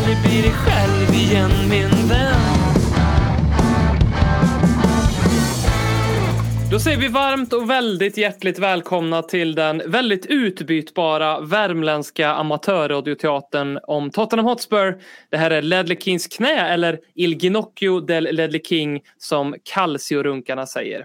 aldrig bli dig själv igen min vän Då säger vi varmt och väldigt hjärtligt välkomna till den väldigt utbytbara värmländska amatörradioteatern om Tottenham Hotspur. Det här är Ledley Kings knä eller Il Ginocchio del Ledley King som Calcio-runkarna säger.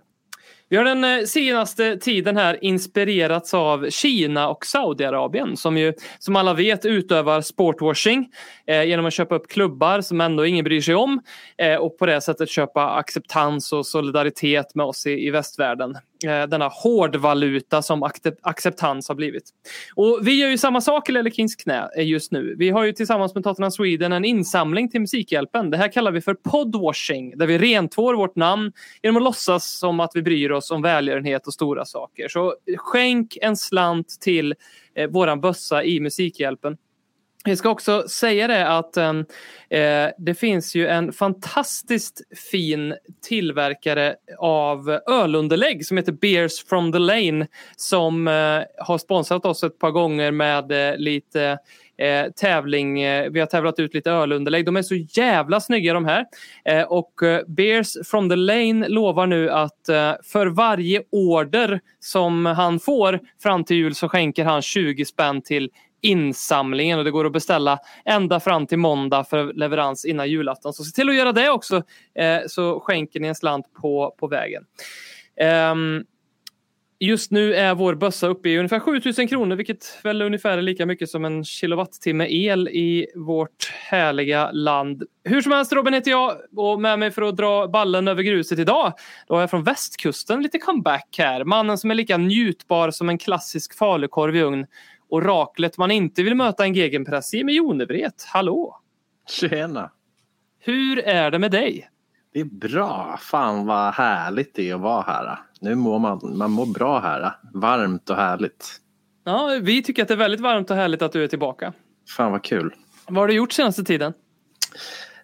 Vi har den eh, senaste tiden här inspirerats av Kina och Saudiarabien som ju som alla vet utövar sportwashing eh, genom att köpa upp klubbar som ändå ingen bryr sig om eh, och på det sättet köpa acceptans och solidaritet med oss i, i västvärlden. Eh, denna hårdvaluta som acceptans har blivit. Och vi gör ju samma sak i Lelle Kings knä just nu. Vi har ju tillsammans med Tottenham Sweden en insamling till Musikhjälpen. Det här kallar vi för podwashing där vi rentvår vårt namn genom att låtsas som att vi bryr oss om välgörenhet och stora saker. Så skänk en slant till eh, våran bössa i Musikhjälpen. Jag ska också säga det att ehm, eh, det finns ju en fantastiskt fin tillverkare av ölunderlägg som heter Beers from the Lane som eh, har sponsrat oss ett par gånger med eh, lite eh, tävling. Eh, vi har tävlat ut lite ölunderlägg. De är så jävla snygga de här. Eh, och eh, Beers from the Lane lovar nu att eh, för varje order som han får fram till jul så skänker han 20 spänn till insamlingen och det går att beställa ända fram till måndag för leverans innan julafton. Så se till att göra det också eh, så skänker ni en slant på, på vägen. Um, Just nu är vår bössa uppe i ungefär 7000 kronor vilket väl ungefär är lika mycket som en kilowattimme el i vårt härliga land. Hur som helst Robin heter jag och med mig för att dra ballen över gruset idag då har jag från västkusten lite comeback här. Mannen som är lika njutbar som en klassisk falukorv i ugn. Oraklet man inte vill möta en gegenpress i med Jonevret. Hallå! Tjena! Hur är det med dig? Det är bra. Fan vad härligt det är att vara här. Nu mår man, man mår bra här. Varmt och härligt. Ja, vi tycker att det är väldigt varmt och härligt att du är tillbaka. Fan vad kul. Vad har du gjort senaste tiden?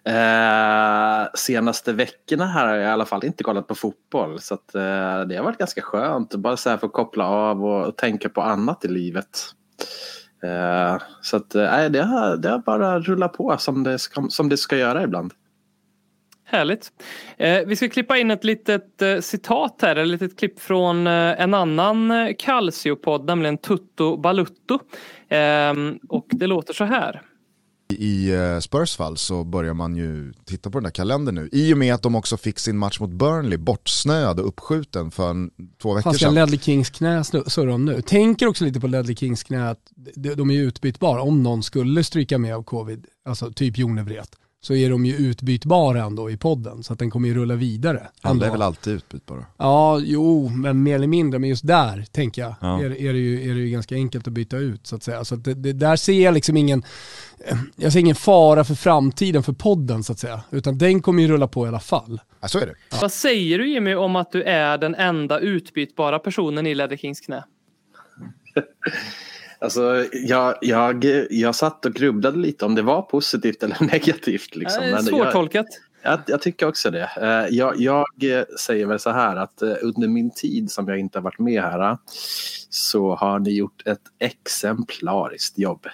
Eh, senaste veckorna här har jag i alla fall inte kollat på fotboll. Så att, eh, det har varit ganska skönt. Bara så här få koppla av och, och tänka på annat i livet. Eh, så att, eh, det, har, det har bara rullat på som det ska, som det ska göra ibland. Härligt. Eh, vi ska klippa in ett litet eh, citat här, ett litet klipp från eh, en annan eh, Calcio-podd, nämligen Tutto Balutto. Ehm, och det låter så här. I eh, Spurs fall så börjar man ju titta på den där kalendern nu. I och med att de också fick sin match mot Burnley bortsnöad och uppskjuten för en, två veckor ska sedan. Ledley Kings knä snu- surra om nu? Tänker också lite på Ledley Kings knä att de, de är utbytbara om någon skulle stryka med av covid, alltså typ Jonevret, så är de ju utbytbara ändå i podden så att den kommer ju rulla vidare. Alla är väl alltid utbytbara. Ja, jo, men mer eller mindre, men just där tänker jag Ja. är, är, det ju, är det ju ganska enkelt att byta ut så att säga. Så att det, det, där ser jag liksom ingen, jag ser ingen fara för framtiden för podden så att säga, utan den kommer ju rulla på i alla fall. Ja, så är det. Vad säger du Jimmy om att du är den enda utbytbara personen i Ledder Kings knä? Alltså, jag, jag, jag satt och grubblade lite om det var positivt eller negativt. Liksom. Eh, Men jag, Svårtolkat. jag, jag tycker också det. Eh, Jag, jag säger väl så här att eh, under min tid som jag inte har varit med här eh, så har ni gjort ett exemplariskt jobb.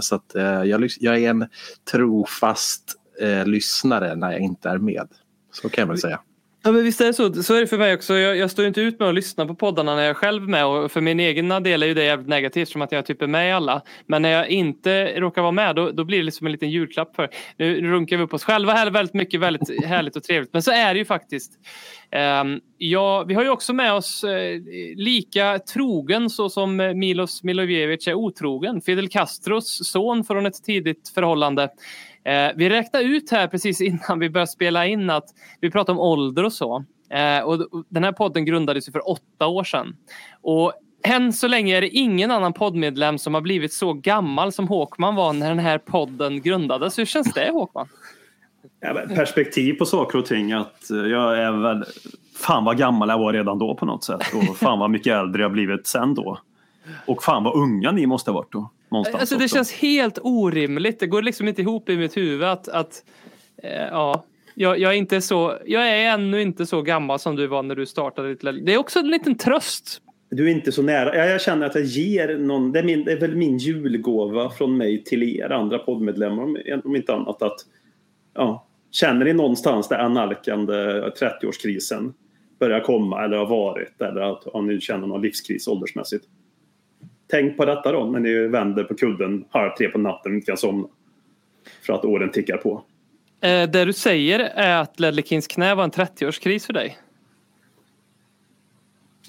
Så att jag, jag är en trofast lyssnare när jag inte är med. Så kan jag väl säga. Ja, men visst är det så. Så är det för mig också. Jag, jag står inte ut med att lyssna på poddarna när jag är själv är med och för min egen del är ju det jävligt negativt som att jag typ är med i alla. Men när jag inte råkar vara med då, då blir det liksom en liten julklapp för. Nu runkar vi upp oss själva här väldigt mycket, väldigt härligt och trevligt. Men så är det ju faktiskt. Ehm, ja, vi har ju också med oss eh, lika trogen så som Milos Milojevic är otrogen. Fidel Castros son från ett tidigt förhållande. Eh, vi räknade ut här precis innan vi började spela in att vi pratar om ålder och så. Eh, och den här podden grundades ju för åtta år sedan. Och än så länge är det ingen annan poddmedlem som har blivit så gammal som Håkman var när den här podden grundades. Hur känns det Håkman? Ja, perspektiv på saker och ting. Att eh, jag är väl... Fan vad gammal jag var redan då på något sätt. Och fan vad mycket äldre jag blivit sen då. Och fan vad unga ni måste ha varit då. Någonstans Alltså det också. känns helt orimligt. Det går liksom inte ihop i mitt huvud att, att eh, ja, jag, jag är inte så, jag är ännu inte så gammal som du var när du startade ditt Det är också en liten tröst. Du är inte så nära. Ja, jag känner att jag ger någon... Det är, min, det är väl min julgåva från mig till er andra poddmedlemmar om, om inte annat. Att, ja, känner ni någonstans där analkande 30-årskrisen börjar komma eller har varit eller att ja, ni känner någon livskris åldersmässigt. Tänk på detta då när ni vänder på kudden halv tre på natten och inte kan somna. För att åren tickar på. Eh, det du säger är att Ledley Kings knä var en 30-årskris för dig.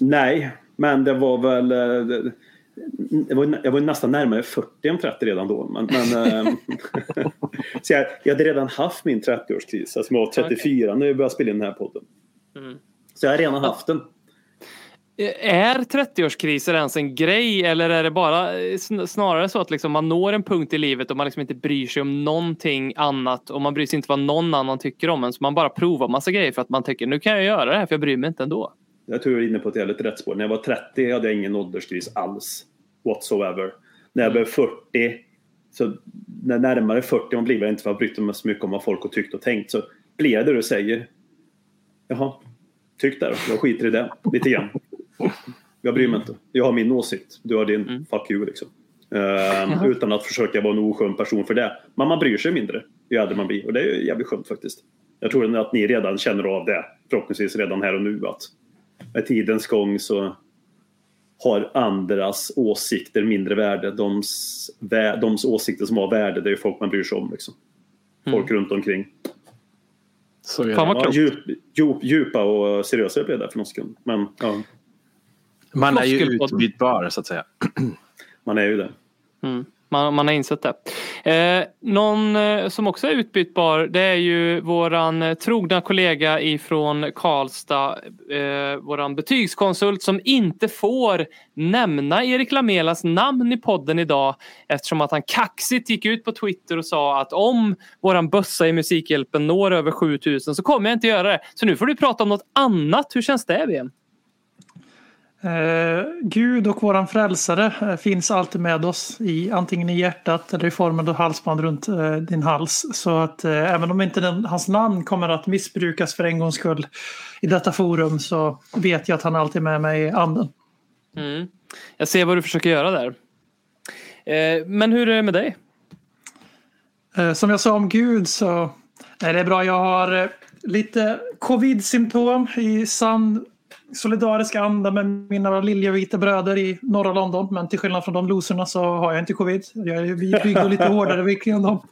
Nej, men det var väl... eh, det var, jag var nästan närmare 40 än 30 redan då. Men, men, eh, så jag, jag hade redan haft min 30-årskris. Alltså jag var 34 när vi började spela in den här podden. Så jag har redan haft den. Är 30-årskriser ens en grej eller är det bara eh, snarare så att liksom man når en punkt i livet och man liksom inte bryr sig om någonting annat och man bryr sig inte vad någon annan tycker om en så man bara provar massa grejer för att man tänker nu kan jag göra det här för jag bryr mig inte ändå. Jag tror jag är inne på ett jävligt rätt spår. När jag var 30 hade jag ingen ålderskris alls. Whatsoever. När jag blev 40 så när närmare 40 man blir jag inte för att jag brytt mig så mycket om vad folk har tyckt och tänkt. Så blir jag det du säger. Jaha, tyck där. Jag skiter i det lite grann. Jag bryr mig inte. Jag har min åsikt. Du har din. Fuck you liksom. Ehm, utan att försöka vara en oskön person för det. Men man bryr sig mindre ju äldre man blir. Och det är jävligt skönt faktiskt. Jag tror att ni redan känner av det. Förhoppningsvis redan här och nu. Att med tidens gång så har andras åsikter mindre värde. Vä, doms åsikter som har värde, det är ju folk man bryr sig om. Liksom. Folk runt omkring. Så är Fan vad Ja, klokt. djup, djup, djupa och seriösa blev det för någon sekund. Men ja, Man är ju utbytbar så att säga. man är ju det. Mm. Man, man har insett det. Eh, någon eh, som också är utbytbar det är ju våran trogna kollega ifrån Karlstad. Eh, våran betygskonsult som inte får nämna Erik Lamelas namn i podden idag eftersom att han kaxigt gick ut på Twitter och sa att om våran bössa i Musikhjälpen når över 7000 så kommer jag inte göra det. Så nu får du prata om något annat. Hur känns det Ben? Eh, Gud och våran frälsare eh, finns alltid med oss i antingen i hjärtat eller i formen av halsband runt eh, din hals. Så att även om inte den, hans namn kommer att missbrukas för en gångs skull i detta forum så vet jag att han alltid är med mig i anden. Mm. Jag ser vad du försöker göra där. Men hur är det med dig? Som jag sa om Gud så nej, det är bra. Jag har lite covid-symptom i sann solidarisk anda med mina liljevita bröder i norra London. Men till skillnad från de loserna så har jag inte covid. Jag bygger lite hårdare vilka än dem.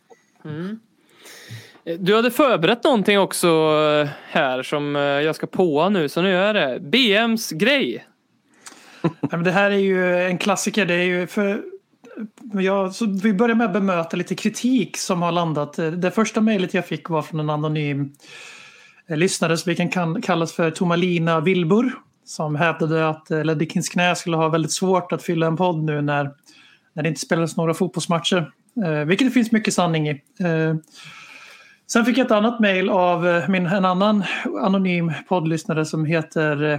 Eh, Du hade förberett någonting också eh, här som eh, jag ska påa nu, så nu gör jag det. BMs grej. Nej, det här är ju en klassiker. Det är ju för, jag, så vi börjar med att bemöta lite kritik som har landat. Det första mejlet jag fick var från en anonym Eh, lyssnare som vi kan kallas för Tomalina Wilbur. Som hävdade att eh, Ledikins Kings knä skulle ha väldigt svårt att fylla en podd nu när, när det inte spelas några fotbollsmatcher. Eh, vilket det finns mycket sanning i. Eh, sen fick jag ett annat mejl av eh, min, en annan anonym poddlyssnare som heter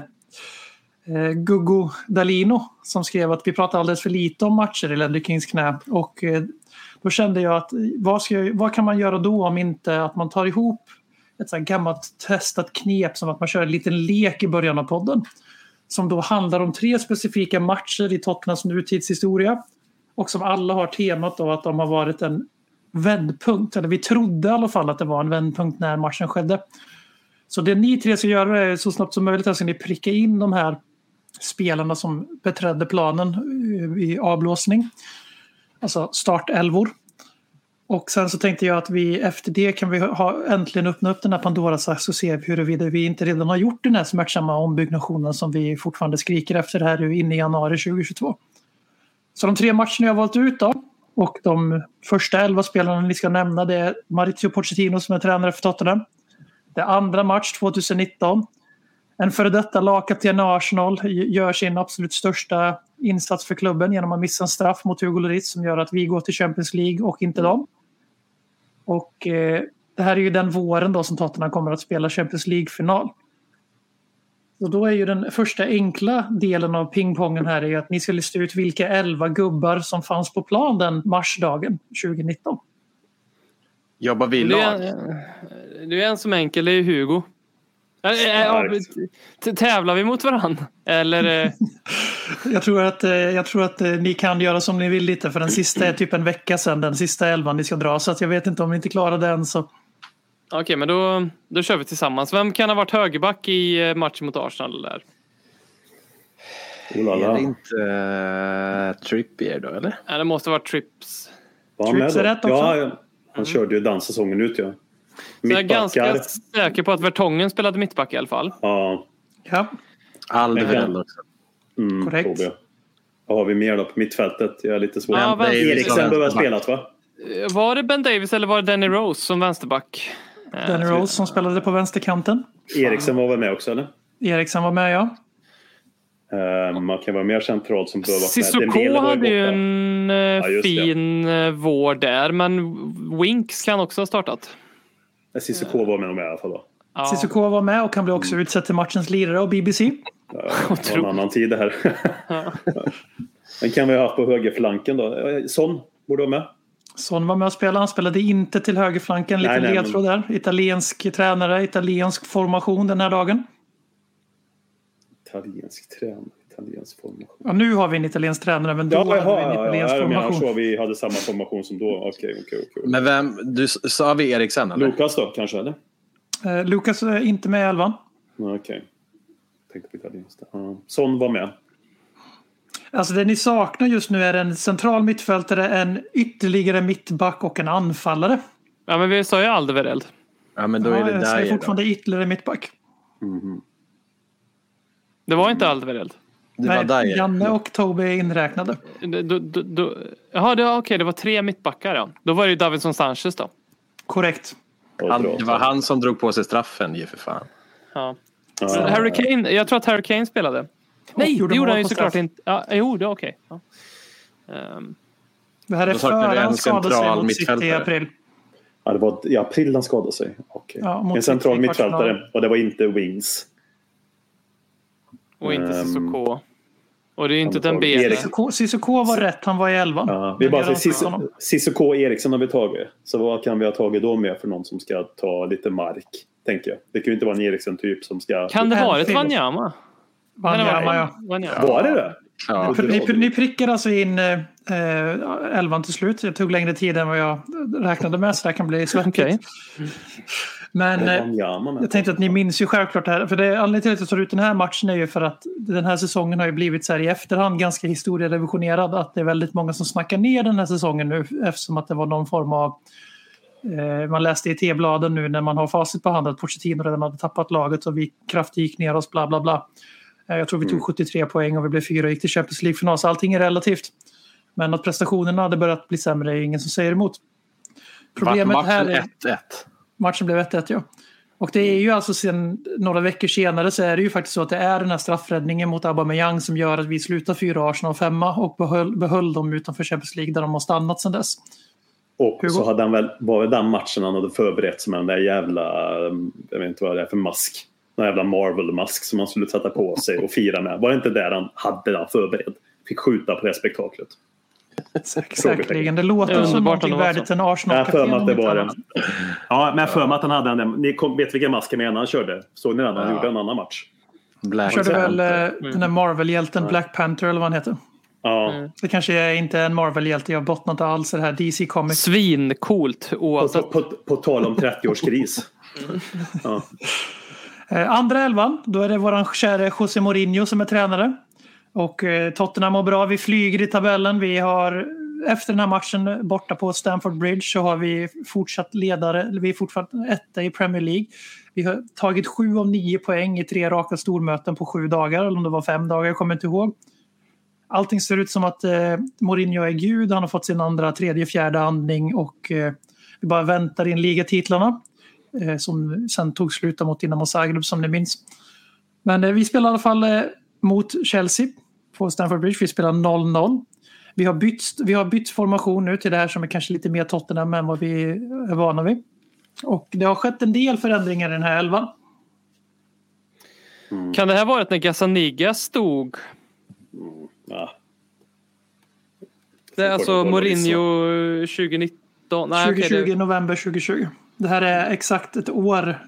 eh, Guggo Dalino som skrev att vi pratar alldeles för lite om matcher i Ledikins Kings knä. Och eh, då kände jag att vad, ska jag, vad kan man göra då om inte att man tar ihop ett sånt gammalt testat knep som att man kör en liten lek i början av podden. Som då handlar om tre specifika matcher i Tottenhams nutidshistoria. Och som alla har temat då att de har varit en vändpunkt. Eller vi trodde i alla fall att det var en vändpunkt när matchen skedde. Så det ni tre ska göra är så snabbt som möjligt att ni pricka in de här spelarna som beträdde planen i avblåsning. Alltså startelvor. Och sen så tänkte jag att vi efter det kan vi ha, äntligen öppna upp den här Pandoras ask och se huruvida vi inte redan har gjort den här smärtsamma ombyggnationen som vi fortfarande skriker efter här inne i januari 2022. Så de tre matcherna jag valt ut då och de första elva spelarna ni ska nämna det är Maurizio Pochettino som är tränare för Tottenham. Det är andra match 2019. En före detta lagkapten i Arsenal gör sin absolut största insats för klubben genom att missa en straff mot Hugo Lloris som gör att vi går till Champions League och inte dem. Och eh, det här är ju den våren då som Tottenham kommer att spela Champions League-final. Och då är ju den första enkla delen av pingpongen här är ju att ni ska lista ut vilka elva gubbar som fanns på plan den marsdagen 2019. Jobbar vi i Det lag? är, det är en som är enkel, det är Hugo. Ja, t- Tävlar vi mot varandra? Eller? eh, Jag tror att, eh, jag tror att eh, ni kan göra som ni vill lite för den sista är typ en vecka sedan den sista elvan ni ska dra så att jag vet inte om ni inte klarar den så Okej, men då, då kör vi tillsammans. Vem kan ha varit högerback i eh, matchen mot Arsenal? Där? Är det inte uh, Trippier då eller? Ja, det måste varit Trips. Var Trips är rätt också. Ja, ja. han körde ju den säsongen ut ja. Så jag är ganska säker på att Vertongen spelade mittback i alla fall. Ja, ja. Alderweireld också. mm, Korrekt. Vad har vi mer då på mittfältet? Jag är lite svår. Ja, Eriksen behöver ha spelat va? Eh, Var det Ben Davis eller var det Danny Rose som vänsterback? Eh, Danny så- Rose som spelade på vänsterkanten. Eriksen var väl med också eller? Eriksen var med ja. Uh, man kan vara mer central som behöver vara med. Sissoko hade ju en eh, Ja, det. fin eh, vård där, men Winks kan också ha startat. Cissoko var med, med i alla fall då. Ja. Cissoko var med och han blev också utsedd till matchens lirare av BBC. Ja, det var en annan tid det här. Den kan vi ha haft på högerflanken då. Son borde vara med. Son var med och spelade. Han spelade inte till högerflanken. Lite ledtråd där. Italiensk tränare, italiensk formation den här dagen. Italiensk tränare, italiensk formation. Ja, nu har vi en italiensk tränare men då Ja, hade vi jaha, en ja, ja, italiensk jag menar formation. så. Vi hade samma formation som då. Okej, okej, okej. Men vem, du sa vi Eriksen eller? Lukas då kanske, eller? Eh, Lukas är inte med i elvan. Ja, Okej. Tänkte på italienskt. Ja. Son var med. Alltså det ni saknar just nu är en central mittfältare, en ytterligare mittback och en anfallare. Ja, men vi sa ju Alderweireld. Ja men då är Ja, det jag där säger då. fortfarande ytterligare mittback. Det var inte Alderweireld. Det var Nej, Dyer. Janne och Toby är inräknade. Det- då- då- då- Jaha, det, okej, det var tre mittbackar ja. Då var det ju Davinson Sanchez då. Korrekt. Han, det var han som drog på sig straffen ju för fan. Ja. Ja, Harry Kane, jag tror att Harry Kane spelade. Nej, gjorde det gjorde han ju såklart straff. inte. Ja, jo, det är okej. Ja. Ehm, Det här är Då före en han skadade sig central mot City i april. Ja, det var i april han skadade sig. Okej. Ja, mot en central mittfältare. Och det var inte Wings. och inte Ehm, Sissoko. Och det är ju inte. Erik- Sissoko- Sissoko var rätt, han var i elvan. Ja, vi bara Cissoko och Eriksen har vi tagit. Så vad kan vi ha tagit då med för någon som ska ta lite mark? Tänker jag. Det kan ju inte vara en Eriksen-typ som ska... Kan det vara ett. Wanyama? Wanyama, ja. Wanyama. Var det det? Ja. Ni, ni prickar alltså in eh, eh, elvan till slut. Det tog längre tid än vad jag räknade med så det här kan bli svettigt. Okej. Men eh, jag tänkte att ni minns ju självklart det här. För det, anledningen till att jag tar ut den här matchen är ju för att den här säsongen har ju blivit så här i efterhand ganska historierevisionerad. Att det är väldigt många som snackar ner den här säsongen nu eftersom att det var någon form av eh, man läste i T-bladen nu när man har facit på hand att Pochettino redan hade tappat laget och vi kraftigt gick ner oss bla bla bla. Eh, Jag tror vi tog 73 poäng och vi blev fyra och gick till Champions League-final så allting är relativt. Men att prestationerna hade börjat bli sämre är ingen som säger emot. Problemet här är... 1-1? Matchen blev 1-1 ja. Och det är ju alltså sen några veckor senare så är det ju faktiskt så att det är den här straffräddningen mot Aubameyang som gör att vi slutar fyra Arsenal femma och behöll, behöll dem utanför Champions League där de har stannat sedan dess. Och Hugo? så hade han väl, var det den matchen han hade förberett sig med den där jävla, um, jag vet inte vad det är för mask. Den jävla Marvel-mask som han skulle sätta på sig och fira med. Var det inte där han hade den förberedd? Fick skjuta på det spektaklet. Säkerligen. Det låter är som någonting värdigt så. en Jag har Arsenal-kapten. för mig att det var. Ja, men jag har för mig att han hade den. där- Ni kom, vet vilken mask jag menar han körde? Såg ni den? Han Ja. gjorde en annan match. Black Han körde väl eh, den här Marvel-hjälten Black Panther eller vad han heter. Ja. Mm. Det kanske är inte en Marvel-hjälte. Jag bottnar inte alls i det här DC Comics. Svincoolt På, oavsett. på, på tal om 30-årskris. Ja. Eh, andra elvan, då är det våran kära José Mourinho som är tränare. Och eh, Tottenham mår bra, vi flyger i tabellen. Vi har efter den här matchen borta på Stamford Bridge så har vi fortsatt ledare, vi är fortfarande etta i Premier League. Vi har tagit sju av nio poäng i tre raka stormöten på sju dagar, eller om det var fem dagar, jag kommer inte ihåg. Allting ser ut som att eh, Mourinho är gud, han har fått sin andra, tredje, fjärde andning och eh, vi bara väntar in ligatitlarna eh, som sen tog slut mot Dinamo Zagreb som ni minns. Men eh, vi spelar i alla fall eh, mot Chelsea på Stamford Bridge. Vi spelar 0-0. Vi har, bytt, vi har bytt formation nu till det här som är kanske lite mer Tottenham än vad vi är vana vid. Och det har skett en del förändringar i den här elvan. Kan det här varit när Gazzaniga stod? Ja. Det är alltså Mourinho 2019? Nej, okej, 2020, det- november 2020. Det här är exakt ett år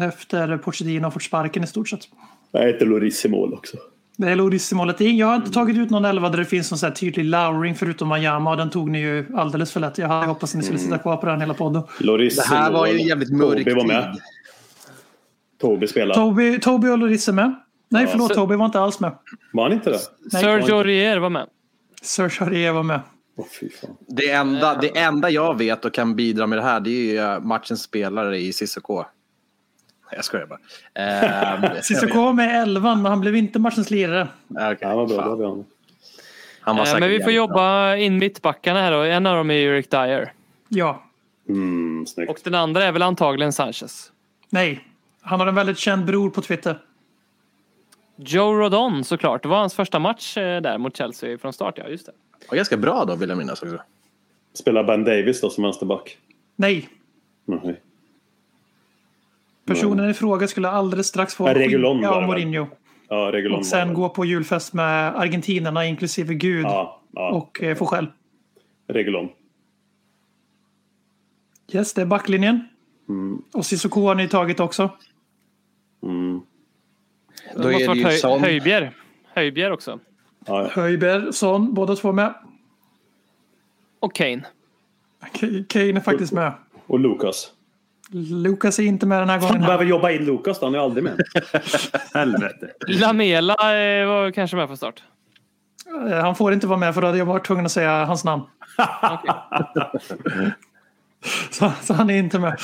efter Pochettino har fått sparken i stort sett. Jag heter Loris i mål också. Det är Lorissimo Latin. Jag har inte tagit ut någon elva där det finns någon så här tydlig lowering förutom Mayama och den tog ni ju alldeles för lätt. Jag hade hoppats att ni skulle sitta kvar på den hela podden. Loris Det här var ju en jävligt mörk Toby var med. tid. Toby spelade. Toby, Toby och Lorisse med. Nej, förlåt. så- Toby var inte alls med. Var han inte det? Sergio Aurier var med. Serge Aurier var med. Fan. Det enda, det enda jag vet och kan bidra med det här det är ju matchens spelare i Cissoko. Jag skojar bara. Eh, Cissoko med elvan, men han blev inte matchens lirare. okej, Han var bra. det var han. Han var Eh, Men vi får bra. jobba in mittbackarna här då. En av dem är Eric Dyer. Ja. Mm. Och den andra är väl antagligen Sanchez. Nej. Han har en väldigt känd bror på Twitter. Joe Rodon såklart. Det var hans första match eh, där mot Chelsea från start. Ja, just det. var ganska bra då vill jag minnas också. Spelar Ben Davis då som vänsterback? Nej. Nej. Personen i fråga skulle alldeles strax få var av? Mourinho. Ja, Regulon Och sen gå på julfest med argentinarna inklusive Gud. Ja, ja. Och eh, få skäll. Regulon. Yes, det är backlinjen. Mm. Och Cissoko har ni tagit också. Mm. Då det måste är det varit ju Höj, Son. Höjbjer. Höjbjer också. Ja, ja. Höjberg, Son, båda två med. Och Kane. Kane är faktiskt med. Och Lukas. Lukas är inte med den här Han gången. behöver jobba in Lukas då, han är aldrig med. Helvete. Lamela eh, var kanske med från start. Eh, Han får inte vara med för då hade jag varit tvungen att säga hans namn. så, så han är inte med.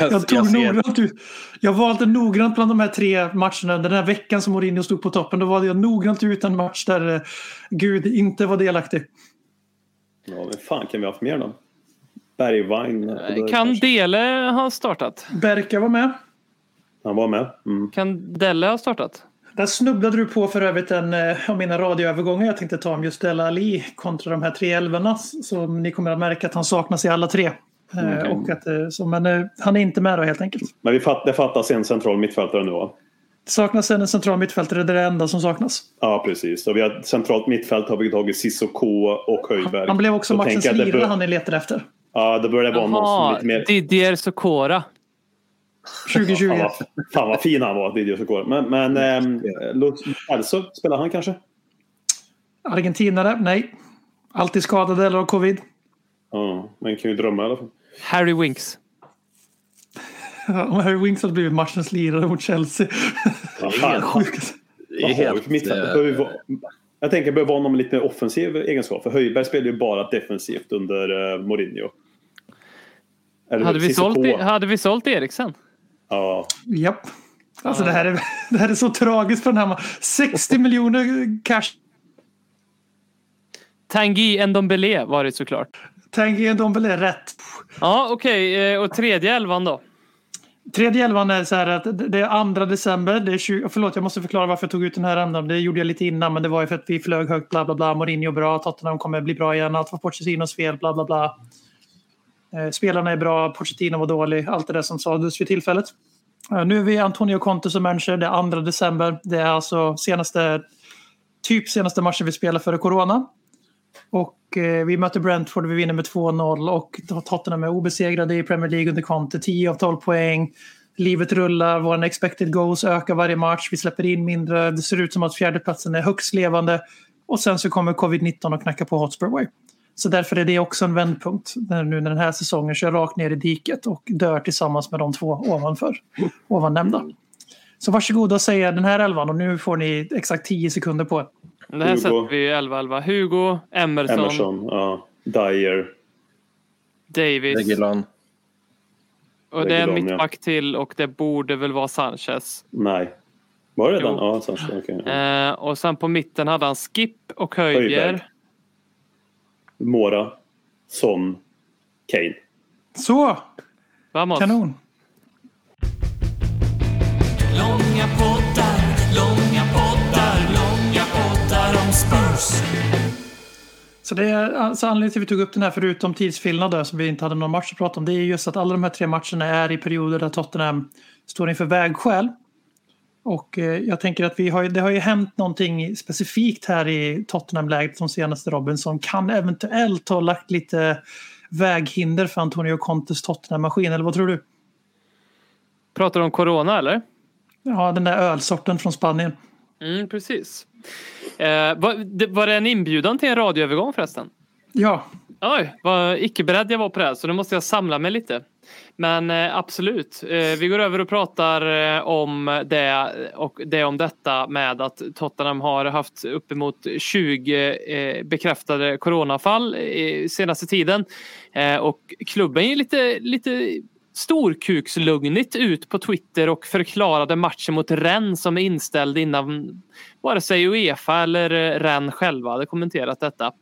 Jag tog ser- noggrant ut. Jag valde noggrant bland de här tre matcherna. Den här veckan som Mourinho stod på toppen. Då valde jag noggrant ut en match där eh, Gud inte var delaktig. Ja, men fan kan vi ha haft mer då? Bergvagn. Eh, Kan Dele ha startat? Berka var med. Han var med. Mm. Kan Delle ha startat? Där snubblade du på för övrigt en eh, av mina radioövergångar jag tänkte ta om just Della Ali kontra de här tre älvorna. Som ni kommer att märka att han saknas i alla tre. Eh, Okej. och att, så, men han är inte med då helt enkelt. Men vi fatt, det fattas en central mittfältare nu va? Det saknas en central mittfältare, det är det enda som saknas. Ja, precis. Så vi har centralt mittfält har vi tagit Cissoko och Höjberg. Han blev också Så matchens lirare han ni letar efter. Ja, då börjar det vara någon som lite mer... Didier Sokora. 2020. Fan vad, fan vad fin han var, Didier Sokora. Men, men ähm, Elso, spelar han kanske? Argentinare? Nej. Alltid skadade eller har covid. Ja, man kan ju drömma i alla fall. Harry Winks. Om Harry Winks hade blivit matchens lirare mot Chelsea. Ja, fan. Det helt, eh, vi vara- Jag tänker behöver vara någon med lite mer offensiv egenskap. För Höjberg spelar ju bara defensivt under uh, Mourinho. Eller Hade vi, sålt, hade vi sålt Eriksen? Ja. Japp. Alltså det här, är, det här är så tragiskt för den här. ma- 60 miljoner cash. Tanguy Ndombele var det såklart. Tanguy Ndombele rätt. Ja, okej. eh, Och tredje elvan då? Tredje elvan är så här att det är 2 december. Det är 20, förlåt, jag måste förklara varför jag tog ut den här ändan. Det gjorde jag lite innan, men det var ju för att vi flög högt. Bla, bla, bla. Mourinho bra. Tottenham kommer bli bra igen. Allt var Pochettinos fel. Bla, bla, bla. Eh, spelarna är bra. Pochettino var dålig. Allt det där som sades vid tillfället. Eh, nu är vi Antonio Conte som manager. Det är 2 december. Det är alltså senaste, typ senaste matchen vi spelar före corona. Och eh, vi möter Brentford vi vinner med 2-0 och Tottenham är obesegrade i Premier League under Conte. 10 av 12 poäng. Livet rullar, våra expected goals ökar varje match. Vi släpper in mindre. Det ser ut som att fjärdeplatsen är högst levande. Och sen så kommer covid-19 och knackar på Hotspur Way. Så därför är det också en vändpunkt när, nu när den här säsongen kör rakt ner i diket och dör tillsammans med de två ovanför, ovan nämnda. Så varsågoda och säga den här elvan och nu får ni exakt 10 sekunder på er. Det här Hugo. sätter vi 11-11. Hugo, Emerson, Emerson, ja. Dyer. Davis. Reguilon. Och det är en Reguilon, ja. mittback till och det borde väl vara Sanchez. Nej. Var det den? Ja, Sanchez. Ja. Eh, och sen på mitten hade han Skip och Höjbjer. Mora. Son. Kane. Så, Vamos. kanon. Långa poddar, långa poddar, långa poddar om Spurs. Så det är alltså anledningen till att vi tog upp den här förutom tidsskillnad där, som vi inte hade någon match att prata om. Det är just att alla de här tre matcherna är i perioder där Tottenham står inför vägskäl. Och eh, jag tänker att vi har, det har ju hänt någonting specifikt här i Tottenham-läget de senaste Robin som kan eventuellt ha lagt lite väghinder för Antonio Contes Tottenham-maskin. Eller vad tror du? Pratar du om corona eller? Ja, den där ölsorten från Spanien. Mm, precis. Eh, var, det, var det en inbjudan till en radioövergång förresten? Ja, Oj, vad icke beredd jag var på det här, så nu måste jag samla mig lite. Men eh, absolut, eh, vi går över och pratar eh, om det och det om detta med att Tottenham har haft uppemot 20 bekräftade coronafall senaste tiden. Och klubben är lite, lite storkukslugnigt ut på Twitter och förklarade matchen mot Rennes som är inställd innan vare sig Uefa eller Rennes själva hade kommenterat detta.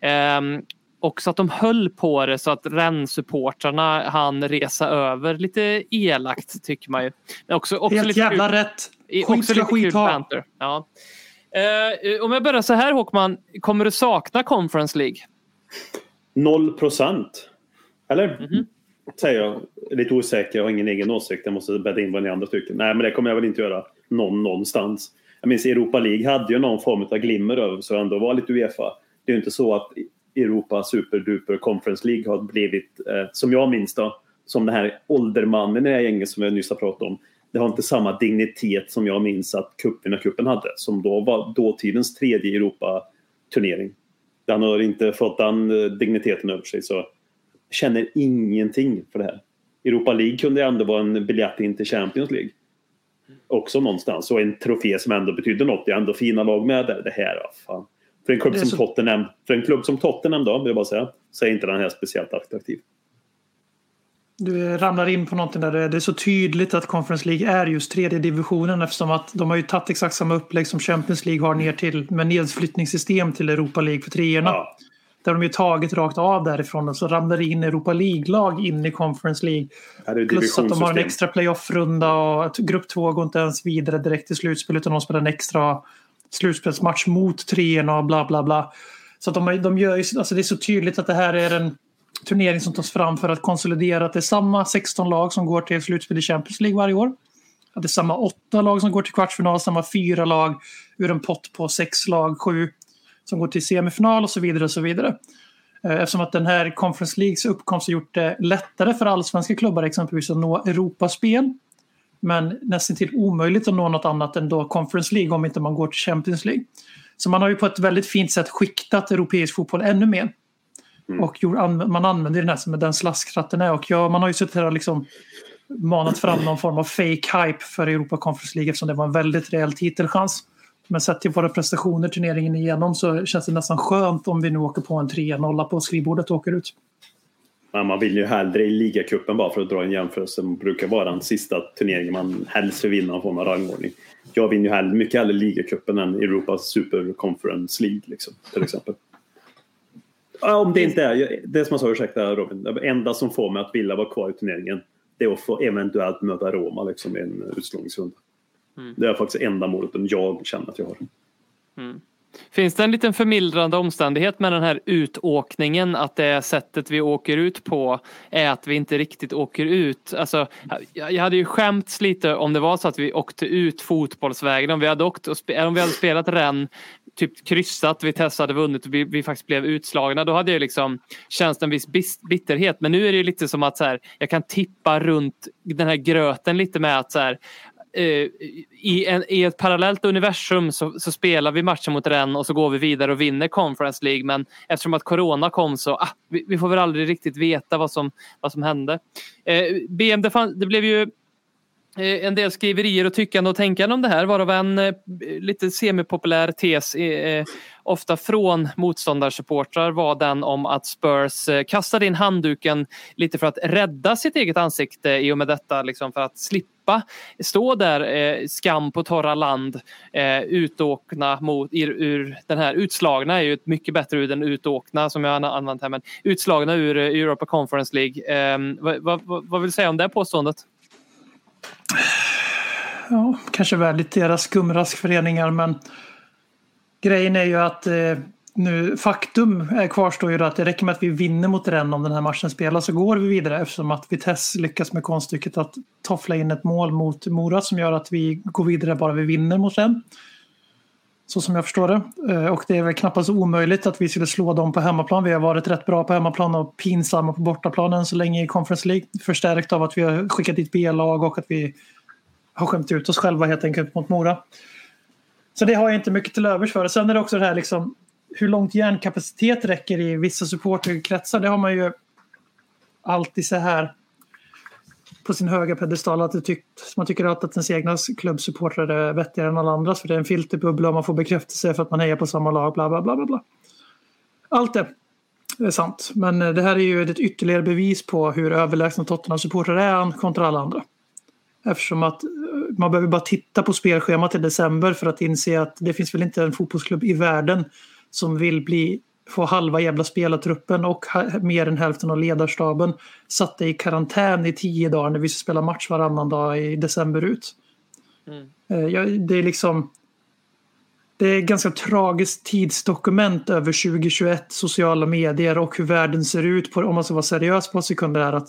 Ehm, och så att de höll på det så att Rennes-supportrarna hann resa över lite elakt tycker man ju. Men också, också helt lite jävla kul- rätt. Skit också ska lite skit ha. Ja. Eh, om jag börjar så här Håkman, kommer du sakna Conference League? Noll procent. Eller? Mhm. Säger jag. Lite osäker, jag har ingen egen åsikt. Jag måste bädda in vad ni andra tycker. Nej, men det kommer jag väl inte göra någon, någonstans. Jag minns Europa League hade ju någon form av glimmer över så ändå var lite Uefa. Det är ju inte så att Europa Superduper Conference League har blivit, eh, som jag minns då, som den här åldermannen i det här gänget som jag nyss har pratat om. Det har inte samma dignitet som jag minns att cupvinnarcupen hade, som då var dåtidens tredje Europa-turnering. Den har inte fått den eh, digniteten över sig så jag känner ingenting för det här. Europa League kunde ändå vara en biljett in till Champions League. Också någonstans. Och en trofé som ändå betyder något. Det är ändå fina lag med där. Det här, fan. För en klubb som så- Tottenham, för en klubb som Tottenham då, vill jag bara säga, så är inte den här speciellt attraktiv. Du ramlar in på någonting där det är så tydligt att Conference League är just tredje divisionen eftersom att de har ju tagit exakt samma upplägg som Champions League har ner till med nedflyttningssystem till Europa League för treorna. Ja. Där de ju tagit rakt av därifrån och så ramlar det in Europa League-lag in i Conference League. Plus att de har en extra playoff-runda och att grupp två går inte ens vidare direkt till slutspel utan de spelar en extra slutspelsmatch mot treorna och bla bla bla. Så att de, de gör ju, alltså det är så tydligt att det här är en turnering som tas fram för att konsolidera att det är samma 16 lag som går till slutspel i Champions League varje år. Att det är samma åtta lag som går till kvartsfinal, samma fyra lag ur en pott på sex lag, sju som går till semifinal och så vidare och så vidare. Eh, eftersom att den här Conference Leagues uppkomst har gjort det lättare för allsvenska klubbar exempelvis att nå Europaspel. Men nästan till omöjligt att nå något annat än då Conference League om inte man går till Champions League. Så man har ju på ett väldigt fint sätt skiktat europeisk fotboll ännu mer. Och gjort, an, man använder den här som den slasktratten är. Och ja, man har ju suttit här och liksom manat fram någon form av fake hype för Europa Conference League eftersom det var en väldigt rejäl titelchans. Men sett till våra prestationer turneringen igenom så känns det nästan skönt om vi nu åker på en 3-0 på skrivbordet och åker ut. Men man vill ju hellre i ligacupen bara för att dra en jämförelse. Det brukar vara den sista turneringen man helst vill vinna en form av rangordning. Jag vinner ju hellre, mycket hellre ligacupen än Europas Super Conference League liksom, till exempel. Ja, Om det inte är, det som jag sa, ursäkta Robin, det enda som får mig att vilja vara kvar i turneringen det är att få eventuellt möta Roma liksom, i en utslagningsrunda. Det är faktiskt enda målet jag känner att jag har. Finns det en liten förmildrande omständighet med den här utåkningen att det sättet vi åker ut på är att vi inte riktigt åker ut. Alltså, jag hade ju skämts lite om det var så att vi åkte ut fotbollsvägen. Om vi hade, åkt och spe- om vi hade spelat ren typ kryssat, vi testade vunnit och vi, vi faktiskt blev utslagna. Då hade jag liksom känt en viss bitterhet. Men nu är det ju lite som att så här, jag kan tippa runt den här gröten lite med att så här, Eh, i, en, i ett parallellt universum så, så spelar vi matchen mot Rennes och så går vi vidare och vinner Conference League. Men eftersom att Corona kom så ah, vi, vi får väl aldrig riktigt veta vad som, vad som hände. Eh, BM, det, fann, det blev ju Eh, en del skriverier och tyckande och tänkande om det här varav en eh, lite semipopulär tes eh, eh ofta från motståndarsupportrar var den om att Spurs eh, kastade in handduken lite för att rädda sitt eget ansikte i och med detta liksom för att slippa stå där eh, skam på torra land eh, utåkna mot ur, ur den här utslagna är ju ett mycket bättre ur den utåkna som jag har använt här men utslagna ur eh, Europa Conference League. Ehm, vad, vad vad vill du säga om det påståendet? Ja, kanske väldigt deras skumraskföreningar men grejen är ju att eh, nu, faktum är, kvarstår ju då att det räcker med att vi vinner mot den om den här matchen spelas så går vi vidare eftersom att Vitesse lyckas med konststycket att toffla in ett mål mot Mora som gör att vi går vidare bara vi vinner mot Rennes. Så som jag förstår det. Eh, och det är väl knappast omöjligt att vi skulle slå dem på hemmaplan. Vi har varit rätt bra på hemmaplan och pinsamma på bortaplan än så länge i Conference League. Förstärkt av att vi har skickat dit B-lag och att vi har skämt ut oss själva helt enkelt mot Mora. Så det har jag inte mycket till övers för. Sen är det också det här liksom hur långt hjärnkapacitet räcker i vissa supporterkretsar. Det har man ju alltid så här på sin höga pedestal att det tyckt, man tycker alltid att ens egna klubbsupportrar är vettigare än alla andras för det är en filterbubbla och man får bekräftelse för att man hejar på samma lag. Bla, bla, bla, bla, bla. Allt det är sant, men eh, det här är ju ett ytterligare bevis på hur överlägsna Tottenham-supportrar är kontra alla andra. Eftersom att eh, man behöver bara titta på spelschemat i december för att inse att det finns väl inte en fotbollsklubb i världen som vill bli, få halva jävla spelartruppen och mer än hälften av ledarstaben satta i karantän i tio dagar när vi ska spela match varannan dag i december ut. Eh, ja, det är liksom det är ganska tragiskt tidsdokument över 2021, sociala medier och hur världen ser ut, på, om man ska vara seriös på sekunder här. Att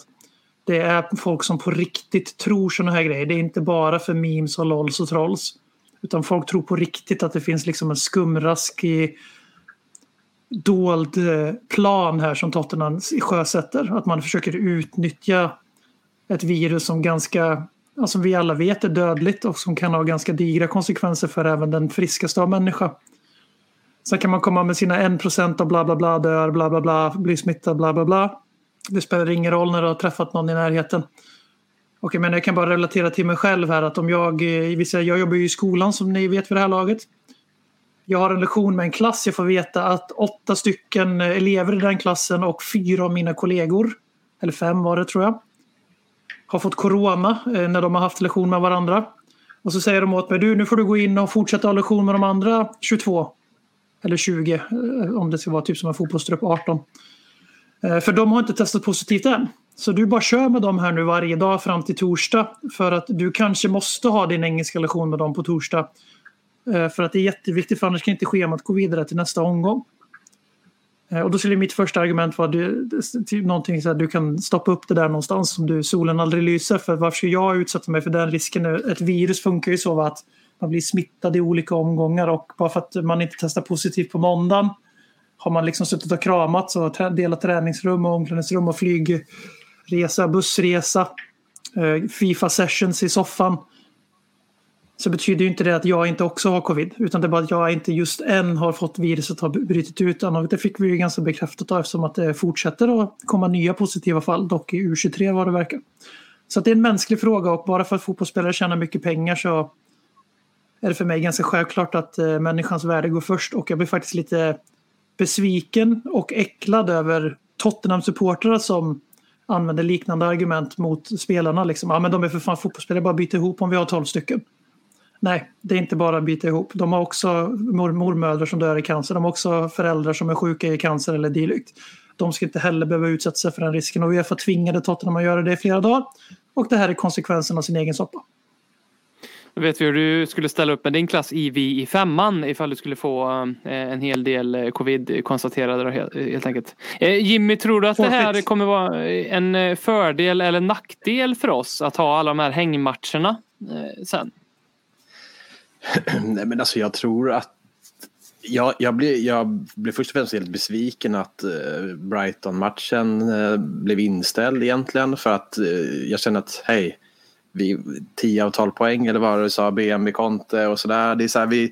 det är folk som på riktigt tror sådana här grejer. Det är inte bara för memes och lols och trolls. Utan folk tror på riktigt att det finns liksom en skumraskig dold eh, plan här som Tottenham sjösätter. Att man försöker utnyttja ett virus som ganska, alltså vi alla vet är dödligt och som kan ha ganska digra konsekvenser för även den friskaste av människa. Sen kan man komma med sina 1% och bla bla bla dör, bla bla bla, blir smittad, bla bla bla. Det spelar ingen roll när du har träffat någon i närheten. Och jag, menar, jag kan bara relatera till mig själv här att om jag, eh, vi säger, jag jobbar ju i skolan som ni vet vid det här laget. Jag har en lektion med en klass, jag får veta att åtta stycken elever i den klassen och fyra av mina kollegor, eller fem var det tror jag, har fått corona eh, när de har haft lektion med varandra. Och så säger de åt mig, du nu får du gå in och fortsätta ha lektion med de andra 22. Eller 20, eh, om det ska vara typ som en fotbollstrupp 18. Eh, för de har inte testat positivt än. Så du bara kör med dem här nu varje dag fram till torsdag. För att du kanske måste ha din engelska lektion med dem på torsdag. Eh, för att det är jätteviktigt för annars kan inte schemat gå vidare till nästa omgång. Eh, och då skulle mitt första argument vara du, någonting så att du kan stoppa upp det där någonstans som du, solen aldrig lyser. För varför ska jag utsätta mig för den risken? nu? Ett virus funkar ju så att man blir smittad i olika omgångar och bara för att man inte testar positivt på måndagen har man liksom suttit och kramat och delat träningsrum och omklädningsrum och flygresa, bussresa, eh, Fifa-sessions i soffan. Så betyder ju inte det att jag inte också har covid. Utan det är bara att jag inte just än har fått viruset har brutit ut. Och det fick vi ju ganska bekräftat av eftersom att det fortsätter att komma nya positiva fall. Dock i U23 vad det verkar. Så att det är en mänsklig fråga och bara för att fotbollsspelare tjänar mycket pengar så är det för mig ganska självklart att eh, människans värde går först. Och jag blir faktiskt lite besviken och äcklad över Tottenham-supportrar som använder liknande argument mot spelarna. Liksom. Ja, men de är för fan fotbollsspelare, bara byta ihop om vi har 12 stycken. Nej, det är inte bara att byta ihop. De har också mor mormödrar som dör i cancer. De har också föräldrar som är sjuka i cancer eller dylikt. De ska inte heller behöva utsätta sig för den risken. Och Uefa tvingade Tottenham att göra det i flera dagar. Och det här är konsekvensen av sin egen soppa. Då vet vi hur du skulle ställa upp med din klass IV i femman ifall du skulle få eh, en hel del eh, covid konstaterade helt, enkelt. Eh, Jimmy, tror du att det här kommer vara en fördel eller nackdel för oss att ha alla de här hängmatcherna sen? Nej, men alltså jag tror att jag, jag, blev, jag blev först och främst helt besviken att eh, Brighton-matchen eh, blev inställd egentligen för att eh, jag kände att hej, vi 10 av 12 poäng eller vad du sa, BM i Conte och sådär. Det är så här, vi,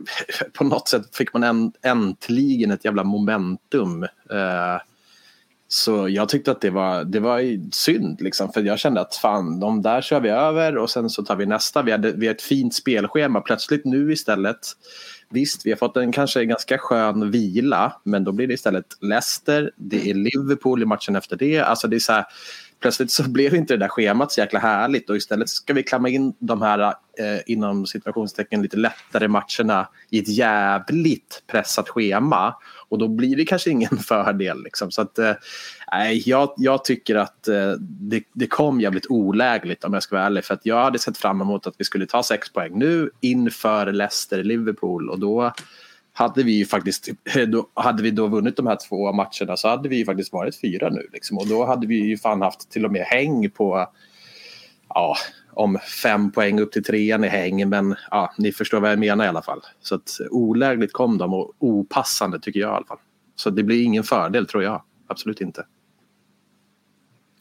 på något sätt fick man en, äntligen ett jävla momentum. Eh, så jag tyckte att det var, det var synd liksom, för jag kände att fan, de där kör vi över och sen så tar vi nästa. Vi, hade, vi har ett fint spelschema plötsligt nu istället. Visst, vi har fått en kanske ganska skön vila, men då blir det istället Leicester, det är Liverpool i matchen efter det. Alltså det är så här, plötsligt så blev inte det där schemat så jäkla härligt och istället ska vi klämma in de här eh, inom situationstecken lite lättare matcherna i ett jävligt pressat schema och då blir det kanske ingen fördel. Liksom. Så att, eh, jag, jag tycker att eh, det, det kom jävligt olägligt om jag ska vara ärlig för att jag hade sett fram emot att vi skulle ta sex poäng nu inför Leicester-Liverpool och då hade vi ju faktiskt, eh, då, hade vi då vunnit de här två matcherna så hade vi ju faktiskt varit fyra nu. Liksom. Och då hade vi ju fan haft till och med häng på, ja, om fem poäng upp till trean i häng. Men ja, ni förstår vad jag menar i alla fall. Så att olägligt kom de och opassande tycker jag i alla fall. Så det blir ingen fördel tror jag. Absolut inte.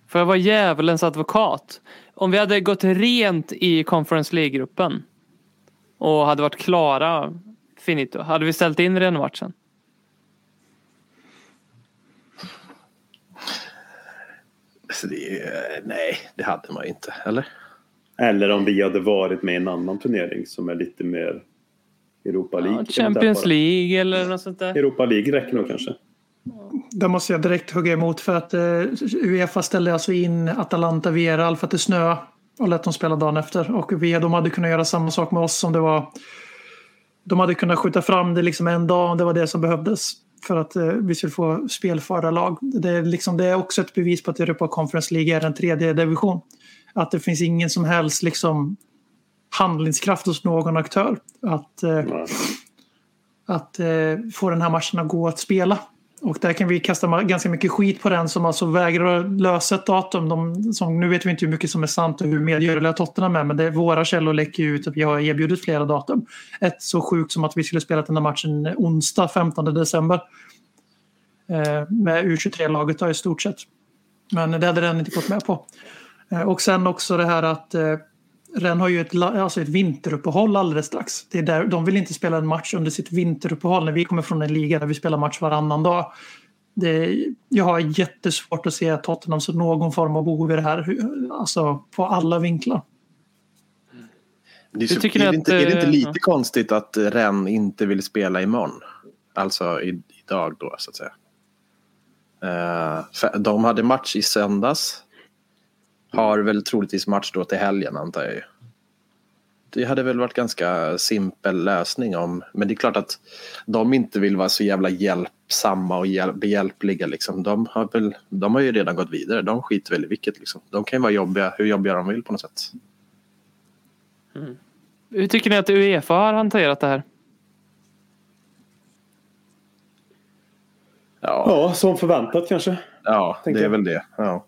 Får jag vara djävulens advokat? Om vi hade gått rent i Conference League-gruppen och hade varit klara finito, hade vi ställt in den matchen? Så det, nej, det hade man ju inte. Eller? Eller om vi hade varit med i en annan turnering som är lite mer Europa League. Ja, Champions League eller något sånt där. Europa League räcker nog kanske. Där måste jag direkt hugga emot för att eh, Uefa ställde alltså in Atalanta Villarreal för att det snö och lät dem spela dagen efter. Och vi, de hade kunnat göra samma sak med oss om det var... De hade kunnat skjuta fram det liksom en dag om det var det som behövdes för att eh, vi skulle få spelförda lag. Det är, liksom, det är också ett bevis på att Europa Conference League är en tredje division. Att det finns ingen som helst liksom, handlingskraft hos någon aktör att, eh, att eh, få den här matchen att gå att spela. Och där kan vi kasta ganska mycket skit på den som alltså vägrar lösa ett datum. De, som, nu vet vi inte hur mycket som är sant och hur medgörliga Tottenham är men det, våra källor läcker ut att vi har erbjudit flera datum. Ett så sjukt som att vi skulle spela den här matchen onsdag 15 december. Eh, med U23-laget då i stort sett. Men det hade den inte gått med på. Eh, och sen också det här att eh, Ren har ju ett, alltså ett vinteruppehåll alldeles strax. Det är där, de vill inte spela en match under sitt vinteruppehåll när vi kommer från en liga där vi spelar match varannan dag. Det, jag har jättesvårt att se Tottenham som någon form av behov i det här. Alltså på alla vinklar. Det är, så, är, det inte, att, är det inte eh, lite ja. konstigt att Ren inte vill spela imorgon? Alltså i, idag då så att säga. För de hade match i söndags. Har väl troligtvis match då till helgen antar jag ju. Det hade väl varit ganska simpel lösning om, men det är klart att de inte vill vara så jävla hjälpsamma och hjäl- behjälpliga liksom. De har, väl, de har ju redan gått vidare, de skiter väl i vilket liksom. De kan ju vara jobbiga, hur jobbiga de vill på något sätt. Hur tycker ni att Uefa har hanterat det här? Ja, Ja, som förväntat kanske. ja det är jag. väl det. Ja.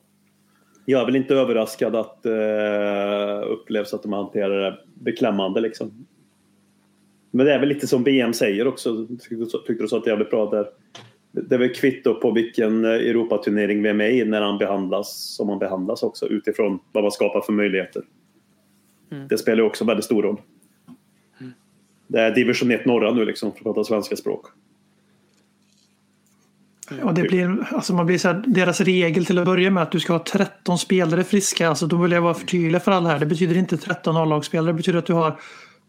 Jag är väl inte överraskad att eh, upplevs att de hanterar det beklämmande liksom. Men det är väl lite som BM säger också. Tyckte du- sa att det jävligt bra där. Det är väl kvitto på vilken eh, Europaturnering vi är med i när han behandlas som han behandlas också utifrån vad man skapar för möjligheter. Det spelar ju också väldigt stor roll. Det är division 1 norra nu liksom för att prata svenska språk. Och det blir, alltså man blir så här, deras regel till att börja med att du ska ha 13 spelare friska. Alltså då vill jag vara förtydlig för alla här. Det betyder inte 13 A-lagsspelare. Det betyder att du har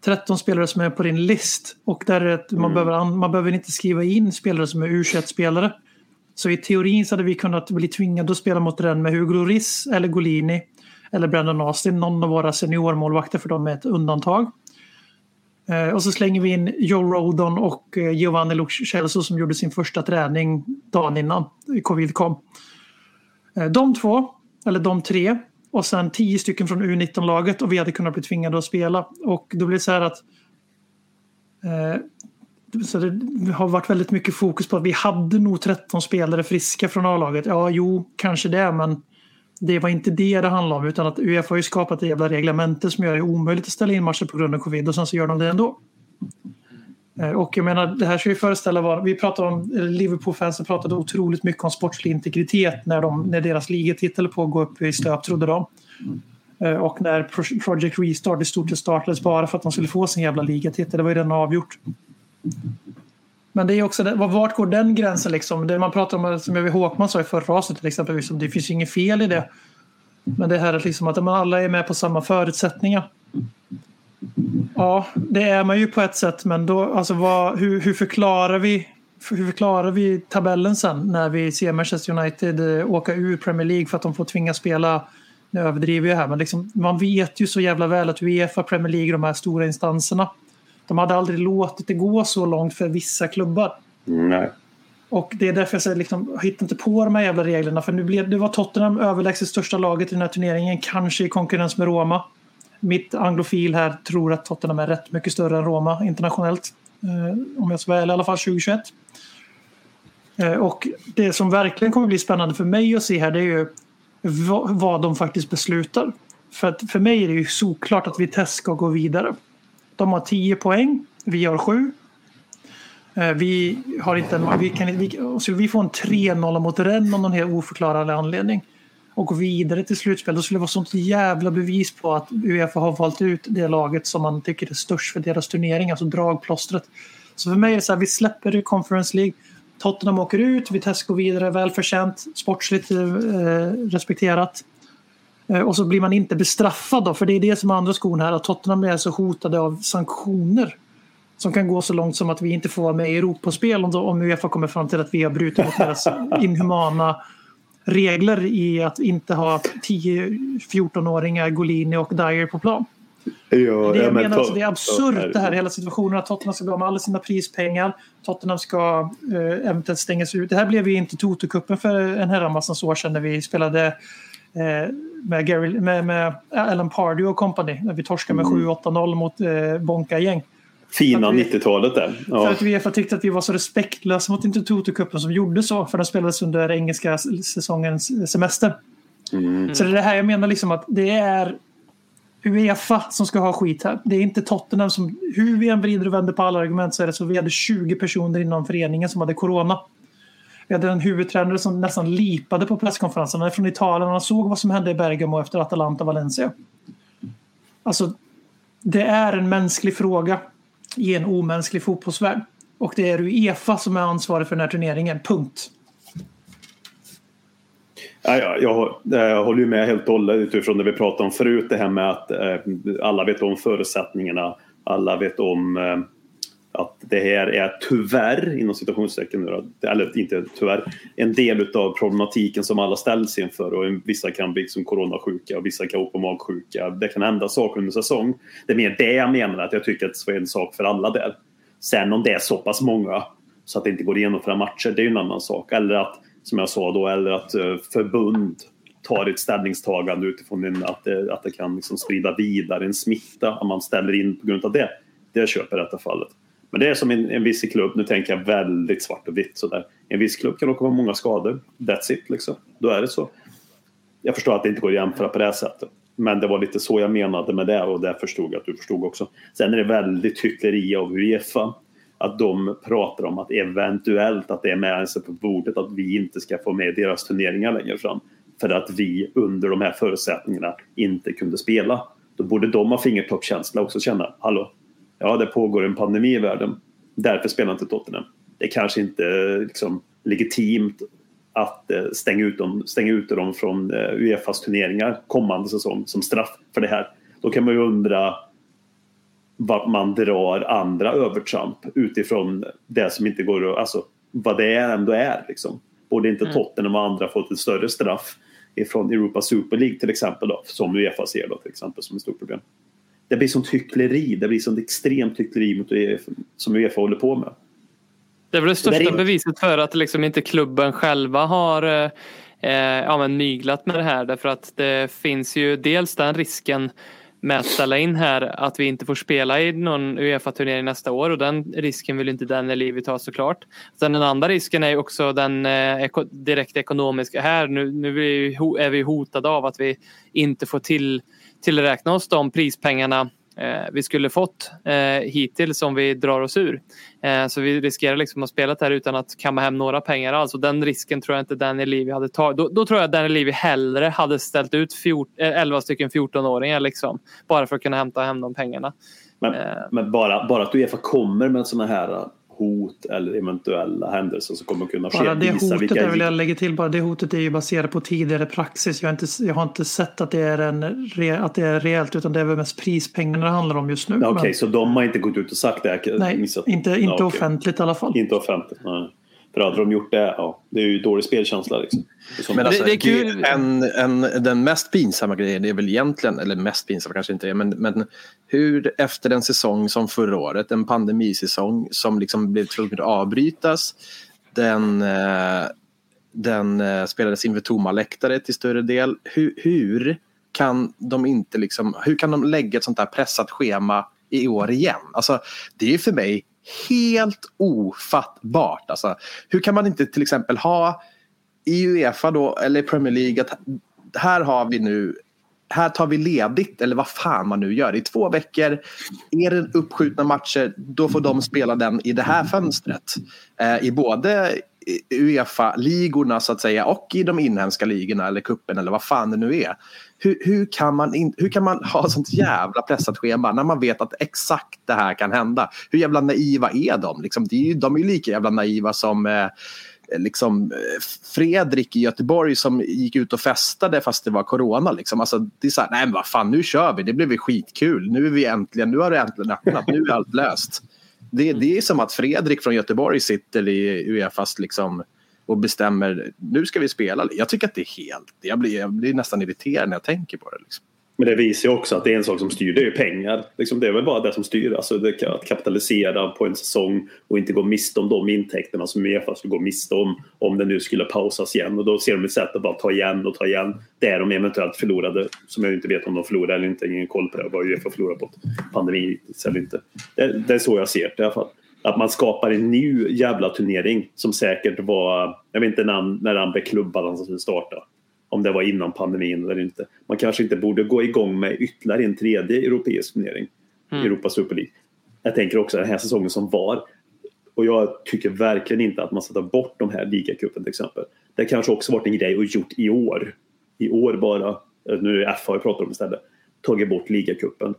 13 spelare som är på din list. Och där är det att man, behöver, an- man behöver inte skriva in spelare som är U21-spelare. Så i teorin så hade vi kunnat bli tvingade att spela mot den med Hugo Lloris eller Golini. Eller Brandon Austin, någon av våra seniormålvakter för de är ett undantag. Eh, och så slänger vi in Joe Rodon och eh, Giovanni Lucelso som gjorde sin första träning dagen innan covid kom. Eh, de två, eller de tre, och sen tio stycken från U19-laget och vi hade kunnat bli tvingade att spela. Och då blir det så här att eh, så det har varit väldigt mycket fokus på att vi hade nog 13 spelare friska från A-laget. Ja, jo, kanske det, men det var inte det det handlade om utan att Uefa har ju skapat det jävla reglementet som gör det omöjligt att ställa in matcher på grund av covid och sen så gör de det ändå. Eh, och jag menar, det här ska ju föreställa vad vi pratade om, eh, Liverpool-fansen pratade otroligt mycket om sportslig integritet när, de, när deras ligatitel på att gå upp i stöp, trodde de. Eh, och när Project Restart i stort sett startades bara för att de skulle få sin jävla ligatitel. Det var ju redan avgjort. Men det är också det, vart går den gränsen liksom? Det man pratar om, som jag Håkman sa i förra avsnittet till exempel, liksom, det finns ju inget fel i det. Men det här liksom att man alla är med på samma förutsättningar. Ja, det är man ju på ett sätt, men då, alltså vad, hur, hur, förklarar vi, hur förklarar vi tabellen sen när vi ser Manchester United eh, åka ur Premier League för att de får tvinga spela, nu överdriver jag här, men liksom, man vet ju så jävla väl att Uefa, Premier League, de här stora instanserna, de hade aldrig låtit det gå så långt för vissa klubbar. Nej. Och det är därför jag säger liksom, hitta inte på de här jävla reglerna. För nu blev, det var Tottenham överlägset största laget i den här turneringen. Kanske i konkurrens med Roma. Mitt anglofil här tror att Tottenham är rätt mycket större än Roma internationellt. Eh, om jag ska vara ärlig, i alla fall 2021. Eh, och det som verkligen kommer bli spännande för mig att se här det är ju vad, vad de faktiskt beslutar. För att för mig är det ju såklart att Vitesse ska gå vidare. De har 10 poäng, vi har 7. Eh, vi har inte en, vi kan, vi, skulle vi få en 3-0 mot Rennes av någon helt oförklarlig anledning och går vidare till slutspel, då skulle det vara sånt jävla bevis på att Uefa har valt ut det laget som man tycker är störst för deras turnering, alltså dragplåstret. Så för mig är det så här, vi släpper Conference League, Tottenham åker ut, Vitesse går vidare, välförtjänt, sportsligt eh, respekterat. Eh, och så blir man inte bestraffad då, för det är det som är andra skon här, att Tottenham är så hotade av sanktioner som kan gå så långt som att vi inte får vara med i Europaspel om, då, om Uefa kommer fram till att vi har brutit mot deras inhumana regler i att inte ha 10-14-åringar Golini och Dyer på plan. Ja, Det ja, jag men menar, to- alltså, det är absurt ja, det här hela situationen att Tottenham ska bli av med alla sina prispengar. Tottenham ska eh, eventuellt stängas ut. Det här blev ju inte Toto-cupen för en herramassans år sedan när vi spelade med, Gary, med, med Alan Pardew och company. När vi torskade med Mm. 7-8-0 mot eh, Bonka-gäng. Fina Att vi- 90-talet där. För Ja. att Uefa tyckte att vi var så respektlösa mot inte Toto-cupen som gjorde så. För den spelades under engelska säsongens semester. Mm. Så det är det här jag menar liksom att det är Uefa som ska ha skit här. Det är inte Tottenham som, hur vi än vrider och vänder på alla argument så är det så vi hade 20 personer inom föreningen som hade corona. Vi hade en huvudtränare som nästan lipade på presskonferensen. Han är från Italien och han såg vad som hände i Bergamo efter Atalanta Valencia. Alltså, det är en mänsklig fråga i en omänsklig fotbollsvärld. Och det är Uefa som är ansvarig för den här turneringen. Punkt. Ja, ja, jag, jag håller ju med helt och hållet utifrån det vi pratade om förut. Det här med att eh, alla vet om förutsättningarna. Alla vet om eh, att det här är tyvärr, inom citationstecken nu eller inte tyvärr, en del av problematiken som alla ställs inför. Och vissa kan bli som coronasjuka och vissa kan åka magsjuka. Det kan hända saker under säsong. Det är mer det jag menar, att jag tycker att det är en sak för alla där. Sen om det är så pass många så att det inte går att genomföra matcher, det är ju en annan sak. Eller att, som jag sa då, eller att eh, förbund tar ett ställningstagande utifrån en, att, det, att det kan liksom sprida vidare en smitta om man ställer in på grund av det. Det köper jag i detta fallet. Men det är som en, en viss klubb, nu tänker jag väldigt svart och vitt sådär. En viss klubb kan åka på många skador. That's it liksom. Då är det så. Jag förstår att det inte går att jämföra på det här sättet. Men det var lite så jag menade med det och det förstod jag att du förstod också. Sen är det väldigt hyckleri av Uefa att de pratar om att eventuellt att det är med sig på bordet att vi inte ska få med deras turneringar längre fram. För att vi under de här förutsättningarna inte kunde spela. Då borde de ha fingertoppskänsla också känna, hallå, ja det pågår en pandemi i världen. Därför spelar inte Tottenham. Det är kanske inte liksom, legitimt att eh, stänga ut dem, stänga ut dem från eh, Uefas turneringar kommande säsong som straff för det här. Då kan man ju undra vart man drar andra övertramp utifrån det som inte går att, alltså vad det ändå är liksom. Borde inte Tottenham och andra fått ett större straff ifrån Europa Super League till exempel då, som Uefa ser då till exempel som ett stort problem. Det blir sånt hyckleri, det blir sånt extremt hyckleri mot Uefa, som Uefa håller på med. Det är väl det största Det beviset för att liksom inte klubben själva har eh, eh, ja, men myglat med det här. Därför att det finns ju dels den risken med att ställa in här att vi inte får spela i någon Uefa-turnering nästa år och den risken vill inte den Levi ta såklart. Sen den andra risken är också den eh, direkt ekonomiska. Här nu, nu är vi hotade av att vi inte får till, tillräkna oss de prispengarna eh, vi skulle fått eh, hittills om vi drar oss ur. Eh, så vi riskerar liksom att spela här utan att kamma hem några pengar alls. Och den risken tror jag inte Daniel Levy hade tagit. Då, då tror jag att Daniel Levy hellre hade ställt ut fjort, eh, 11 stycken 14-åringar liksom. Bara för att kunna hämta hem de pengarna. Men, Eh. men bara, bara att Uefa kommer med sådana här hot eller eventuella händelser som kommer kunna ske. Bara det visar hotet, vilka- jag vill jag lägga till, bara det hotet är ju baserat på tidigare praxis. Jag har inte, jag har inte sett att det är, en, att det är reellt utan det är väl mest prispengarna det handlar om just nu. Okej, Men- så de har inte gått ut och sagt det? Nej, missat. inte, inte Ja, okej. offentligt i alla fall. Inte offentligt, nej. För hade de gjort det, ja, det är ju dålig spelkänsla liksom. Det är sånt- Men alltså, det är kul. det- En, en, den mest pinsamma grejen är väl egentligen, eller mest pinsamma kanske inte är, men, men hur efter en säsong som förra året, en pandemisäsong som liksom blev tvungen att avbrytas, den, eh, den eh, spelades inför tomma läktare till större del. Hur, hur kan de inte liksom, hur kan de lägga ett sånt här pressat schema i år igen? Alltså, det är för mig helt ofattbart. Alltså, hur kan man inte till exempel ha i Uefa då, eller i Premier League, att här har vi nu här tar vi ledigt, eller vad fan man nu gör. I två veckor, är det uppskjutna matcher, då får de spela den i det här fönstret. Eh, I både Uefa-ligorna så att säga och i de inhemska ligorna eller kuppen eller vad fan det nu är. Hur, hur, kan man in, hur kan man ha sånt jävla pressat schema när man vet att exakt det här kan hända? Hur jävla naiva är de? Liksom, de, är ju, de är ju lika jävla naiva som eh, liksom, eh, Fredrik i Göteborg som gick ut och festade fast det var corona. Liksom. Alltså, det är så här, nej men vad fan nu kör vi, det blev ju skitkul. Nu är vi äntligen, nu har det äntligen öppnat, nu är allt löst. Det, det är som att Fredrik från Göteborg sitter i Uefas liksom, och bestämmer, nu ska vi spela. Jag tycker att det är helt, jag blir, jag blir nästan irriterad när jag tänker på det. Liksom. Men det visar ju också att det är en sak som styr, det är ju pengar. Liksom det är väl bara det som styr. Alltså det, att kapitalisera på en säsong och inte gå miste om de intäkterna som Uefa skulle gå miste om om det nu skulle pausas igen. Och då ser de ett sätt att bara ta igen och ta igen det de eventuellt förlorade. Som jag inte vet om de förlorade eller inte, ingen koll på det. Vad Uefa förlorade på pandemin eller inte. Det, det är så jag ser det i alla fall. Att man skapar en ny jävla turnering som säkert var, jag vet inte när, när den blev klubbad han skulle starta om det var innan pandemin eller inte. Man kanske inte borde gå igång med ytterligare en tredje europeisk turnering. Mm. Europas Super League. Jag tänker också den här säsongen som var. Och jag tycker verkligen inte att man ska ta bort de här ligacupen till exempel. Det kanske också varit en grej och gjort i år. I år bara, nu är det FA jag pratar om istället, tagit bort ligacupen.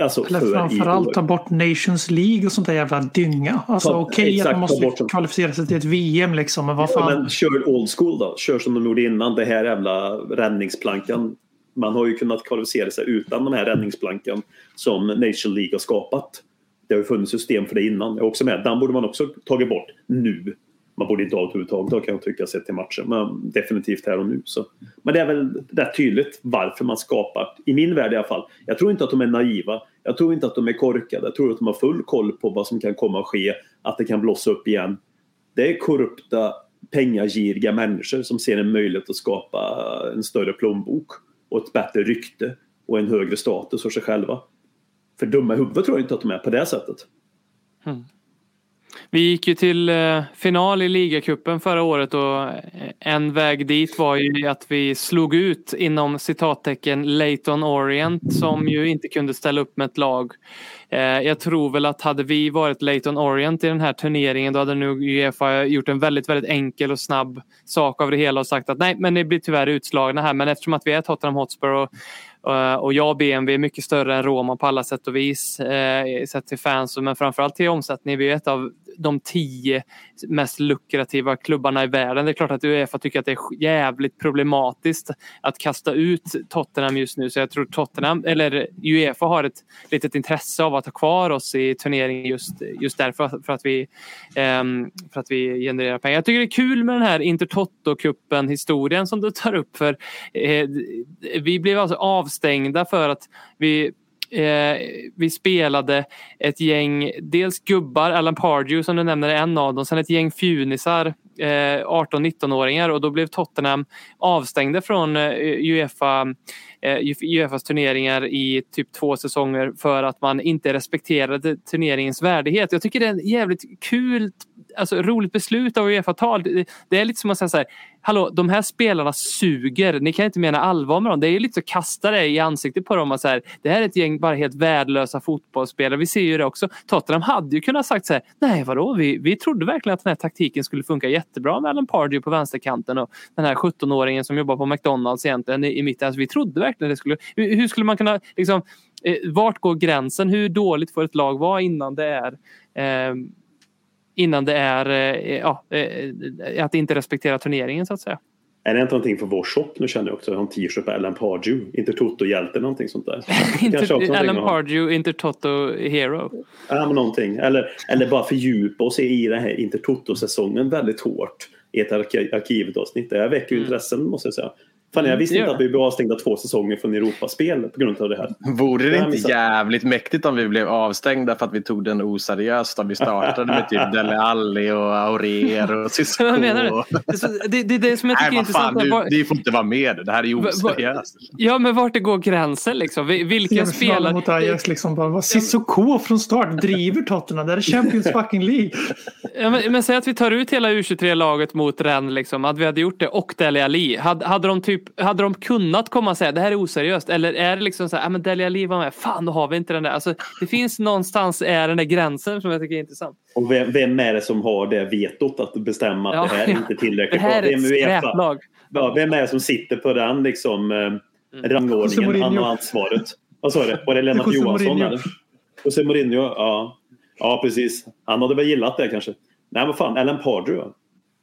Alltså Eller framförallt ta bort Nations League och sånt där jävla dynga. Alltså okej okay, att man måste kvalificera sig till ett VM liksom, men vad fan. Ja, men kör old school då. Kör som de gjorde innan. Det här jävla räddningsplankan. Man har ju kunnat kvalificera sig utan den här räddningsplankan som Nation League har skapat. Det har ju funnits system för det innan. Jag är också med. Den borde man också tagit bort nu man borde inte ha överhuvudtaget då kan jag tycka sett till matchen. Men definitivt här och nu. Så. Men det är väl rätt tydligt varför man skapar, i min värld i alla fall. Jag tror inte att de är naiva. Jag tror inte att de är korkade. Jag tror att de har full koll på vad som kan komma att ske. Att det kan blossa upp igen. Det är korrupta, pengagiriga människor som ser en möjlighet att skapa en större plånbok och ett bättre rykte och en högre status för sig själva. För dumma i huvudet tror jag inte att de är på det sättet. Mm. Vi gick ju till eh, final i ligacupen förra året och eh, en väg dit var ju att vi slog ut inom citattecken Leighton Orient som ju inte kunde ställa upp med ett lag. Eh, jag tror väl att hade vi varit Leighton Orient i den här turneringen då hade nog Uefa gjort en väldigt, väldigt enkel och snabb sak av det hela och sagt att nej, men ni blir tyvärr utslagna här. Men eftersom att vi är Tottenham Hotspur och Eh, och jag och BMW är mycket större än Roma på alla sätt och vis. Eh, sett till fans men framförallt till omsättning. Vi är ett av de tio mest lukrativa klubbarna i världen. Det är klart att Uefa tycker att det är jävligt problematiskt att kasta ut Tottenham just nu. Så jag tror Tottenham, eller Uefa har ett litet intresse av att ha kvar oss i turneringen just, just därför för att, vi, um, för att vi genererar pengar. Jag tycker det är kul med den här Intertoto-cupen historien som du tar upp. för eh, Vi blev alltså avstängda för att vi Eh, vi spelade ett gäng, dels gubbar, Alan Pardew som du nämner är en av dem, sen ett gäng fjunisar eh, 18-19-åringar och då blev Tottenham avstängda från eh, Uefa eh, Uefas turneringar i typ två säsonger för att man inte respekterade turneringens värdighet. Jag tycker det är en jävligt kul, alltså roligt beslut av Uefa-tal. Det är lite som att säga så här, hallå, de här spelarna suger. Ni kan inte mena allvar med dem. Det är lite att kasta det i ansiktet på dem. Och så här, det här är ett gäng bara helt värdelösa fotbollsspelare. Vi ser ju det också. Tottenham hade ju kunnat sagt så här, nej vadå, vi, vi trodde verkligen att den här taktiken skulle funka jättebra med Alan Pardew på vänsterkanten och den här 17-åringen som jobbar på McDonalds egentligen i, i mitten. Alltså, vi trodde verkligen det skulle... Hur, hur skulle man kunna liksom, eh, vart går gränsen? Hur dåligt får ett lag vara innan det är eh, innan det är eh, ja, eh, att inte respektera turneringen så att säga. Är det inte någonting för vår shop nu känner jag också? Jag har en t-shirt på Alan Pardew, inte Toto-hjälte någonting sånt där. inte, Alan Pardew, inte Toto Hero. Ja men någonting. Eller, eller bara fördjupa oss i den här Intertoto-säsongen väldigt hårt i ett arkivet avsnitt. Det väcker ju mm. intressen måste jag säga. Fan, jag visste det inte att vi blev avstängda två säsonger från Europaspel på grund av det här. Vore det inte missat. jävligt mäktigt om vi blev avstängda för att vi tog den oseriöst? Om vi startade med typ Dele Alli och Aurier och Cisco. Vad menar du? Det, det, det som jag tycker Nej, är vad fan, intressant. du, får inte vara med. Det här är ju oseriöst. Ja, men vart det går gränsen liksom? Vi- Vilka Semifinalen spelar... mot Ajax liksom bara, vad Cissoko från start driver Tottenham. Det här är Champions fucking League. Ja, men, men säg att vi tar ut hela U23-laget mot Rennes, liksom, att vi hade gjort det, och Dele Alli. Hade, hade, de typ, hade de kunnat komma och säga det här är oseriöst? Eller är det liksom så här, ja men Dele Alli var med, fan då har vi inte den där. Alltså, det finns någonstans är den där gränsen som jag tycker är intressant. Och vem, vem är det som har det vetot att bestämma att Ja, det här är ja. inte Det tillräckligt här bra? är ett Vem är UEFA? skräplag. Ja, vem är det som sitter på den liksom, eh, José rangordningen? Han har ansvaret. Vad sa du? Var det Lennart Johansson? Eller? José Mourinho, ja. Ja, precis. Han hade väl gillat det kanske. Nej, men fan, Alan Pardew.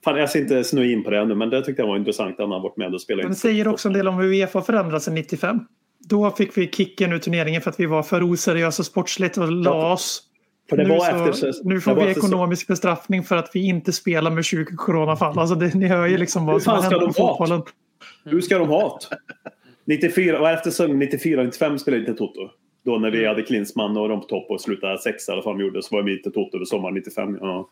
Fan, jag ska inte snöa in på det ännu, men det tyckte jag var intressant han har varit med och spelat det säger också en del om hur Uefa förändrats sedan 95. Då fick vi kicken ur turneringen för att vi var för oseriösa sportsligt och la oss. Nu, var så, nu får vi ekonomisk bestraffning för att vi inte spelar med 20 coronafall. Alltså det, ni hör ju liksom vad som händer ha? fotbollen. Hur ska de ha det? 94, och efter säsongen 94-95 spelade inte Toto. Då när vi hade Klinsmann och de på topp och slutade sexa eller vad de gjorde så var vi inte Toto över sommaren 95. Ja.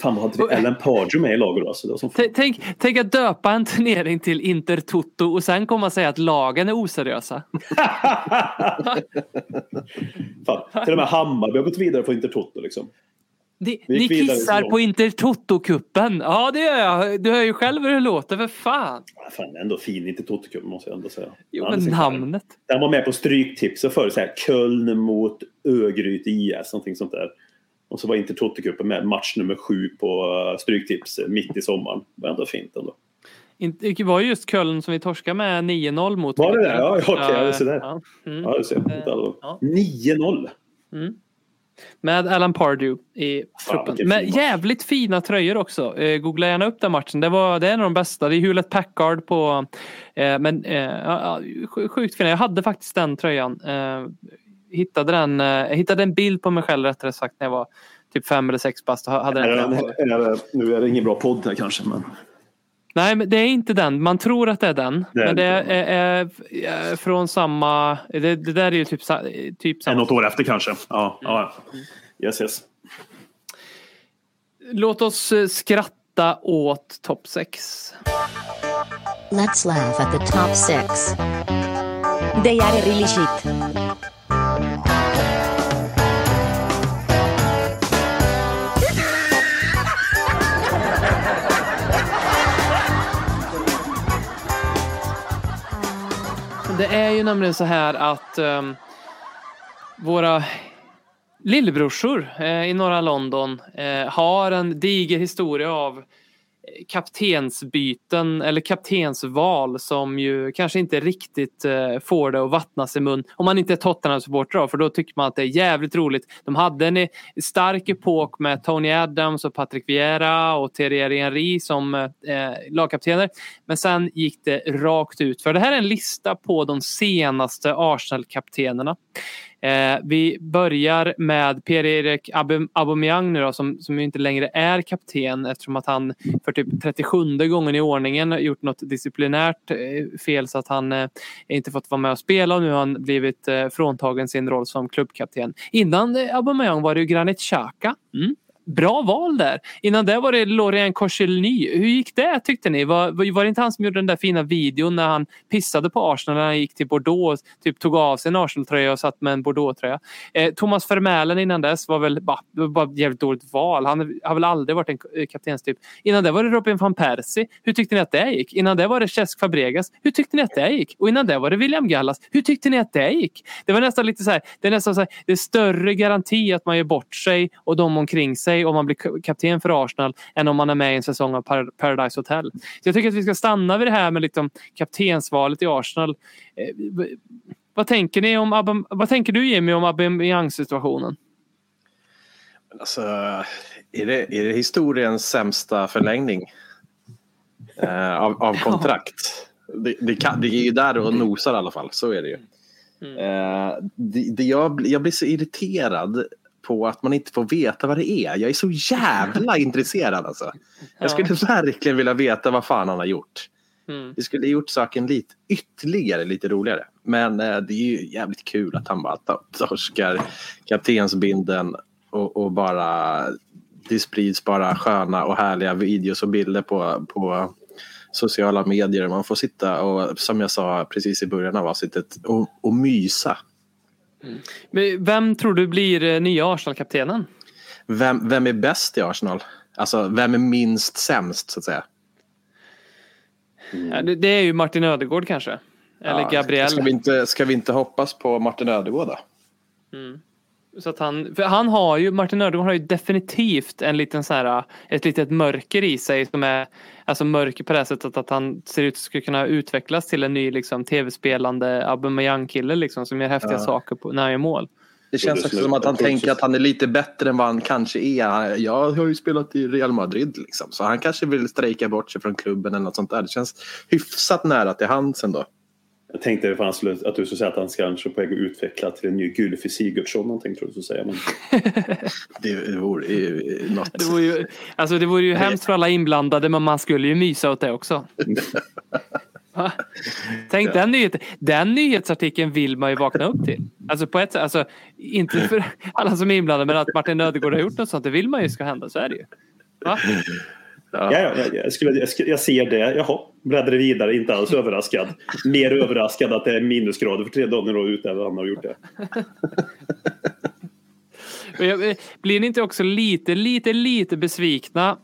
Fan vad hade vi Ellen Pardew med i laget då? Alltså, var som Tänk, tänk att döpa en turnering till Inter Toto och sen komma och säga att lagen är oseriösa. fan. Till och med Hammarby har gått vidare på Intertoto liksom. Ni, Vi ni kissar på långt. Inter Toto-cupen. Ja, det gör jag. Du hör ju själv hur det låter, för fan. Fan, ändå fin Intertoto-cup måste jag ändå säga. Jo, Ja, men namnet. Den var med på Stryktipset. Så här, Köln mot Örgryte IS. Någonting sånt där. Och så var Intertoto-cupen med match nummer sju på uh, Stryktips eh, mitt i sommaren. Det var ändå fint ändå. Inte- Det var ju just Köln som vi torskade med 9-0 mot. Var det det? Ja, okej, ja, så där. ja. Mm. Ja, du ser. Inte alla- Ja. 9-0. Med Alan Pardew i truppen. fin Med jävligt fina tröjor också. Eh, googla gärna upp den matchen. Det, var, det är en av de bästa. Det är Hewlett Packard på... Eh, men eh, sjukt fina. Jag hade faktiskt den tröjan. Eh, hittade, den, eh, jag hittade en bild på mig själv rättare sagt när jag var typ fem eller sex bast. Hade den tröjan på. Är det- Nu är det ingen bra podd här kanske. Men... Nej, men det är inte den. Man tror att det är den. Det är men det är, är, är från samma... Det, det där är ju typ, typ samma. något år efter kanske. Ja, ja. Yes, yes. Låt oss eh, skratta åt topp 6. Let's laugh at the top six. They are really shit. Det är ju nämligen så här att ehm, våra lillebrorsor eh, i norra London eh, har en diger historia av eh, kaptensbyten eller kaptensval som ju kanske inte riktigt eh, får det att vattnas i mun. Om man inte är Tottenham-supporter för då tycker man att det är jävligt roligt. De hade en eh, stark epok med Tony Adams och Patrick Vieira och Thierry Henry som eh, eh, lagkaptener. Men sen gick det rakt ut. För det här är en lista på de senaste Arsenal-kaptenerna. Eh, vi börjar med Pierre-Erik Aubameyang nu då, som, som inte längre är kapten eftersom att han för typ 37 gången i ordningen gjort något disciplinärt eh, fel så att han eh, inte fått vara med och spela och nu har han blivit eh, fråntagen sin roll som klubbkapten. Innan eh, Aubameyang var det ju Granit Xhaka. Mm. Bra val där. Innan det var det Lorient Koscielny. Hur gick det tyckte ni? Var, var det inte han som gjorde den där fina videon när han pissade på Arsenal när han gick till Bordeaux och typ tog av sig en Arsenal-tröja och satt med en Bordeaux-tröja? Eh, Thomas Vermälen innan dess var väl bara, bara jävligt dåligt val. Han har väl aldrig varit en eh, kaptenstyp. Innan det var det Robin van Persie. Hur tyckte ni att det gick? Innan det var det Cesc Fabregas. Hur tyckte ni att det gick? Och innan det var det William Gallas. Hur tyckte ni att det gick? Det var nästan lite så här, det är nästan så här, det är större garanti att man gör bort sig och de omkring sig om man blir ka- kapten för Arsenal än om man är med i en säsong av Par- Paradise Hotel. Så jag tycker att vi ska stanna vid det här med liksom kaptensvalet i Arsenal. Eh, vad tänker ni om Abam, vad tänker du Jimmy om Aubameyang-situationen? Alltså, är, det, är det historiens sämsta förlängning eh, av, av kontrakt? Det, det, kan, det är ju där och nosar i alla fall, så är det ju. Eh, det, jag, jag blir så irriterad på att man inte får veta vad det är. Jag är så jävla intresserad alltså. Jag skulle verkligen vilja veta vad fan han har gjort. Mm. Det skulle gjort saken lite ytterligare lite roligare. Men eh, det är ju jävligt kul att han bara to- torskar kaptensbinden och, och bara det sprids bara sköna och härliga videos och bilder på, på sociala medier. Man får sitta och som jag sa precis i början av avsnittet och, och mysa. Men Vem tror du blir eh, nya Arsenal-kaptenen? Vem, vem är bäst i Arsenal? Alltså vem är minst sämst så att säga? Ja, det, det är ju Martin Ödegård kanske. Eller Ja, Gabriel. Ska vi, inte, ska vi inte hoppas på Martin Ödegård då? Så att han, för han har ju, Martin Ödegård har ju definitivt en liten så här, ett litet mörker i sig som är alltså mörker på det sättet att han ser ut att skulle kunna utvecklas till en ny liksom, tv-spelande Aubameyang-kille liksom, som gör häftiga Ja. saker på, när han gör mål. Det känns också som att han tänker att han är lite bättre än vad han kanske är. Jag har ju spelat i Real Madrid liksom. Så han kanske vill strejka bort sig från klubben eller något sånt där. Det känns hyfsat nära till hands ändå. Jag tänkte fan att du skulle säga att han ska kanske på väg att utveckla till en ny Gylfi Sigurdsson någonting tror du skulle säga. Men... Det vore ju något. Det vore ju, alltså det vore ju hemskt för alla inblandade men man skulle ju mysa åt det också. Tänk den, nyhet, den nyhetsartikeln vill man ju vakna upp till. Alltså på ett sätt, alltså, inte för alla som är inblandade men att Martin Ödegård har gjort något sånt, det vill man ju ska hända, så är det ju. Va? Ja, ja, jag, jag, skulle, jag, jag ser det. Jaha, bläddrar vidare, inte alls överraskad. Mer överraskad att det är minusgrader för tre dagar och ute än han har gjort det. Blir ni inte också lite, lite, lite besvikna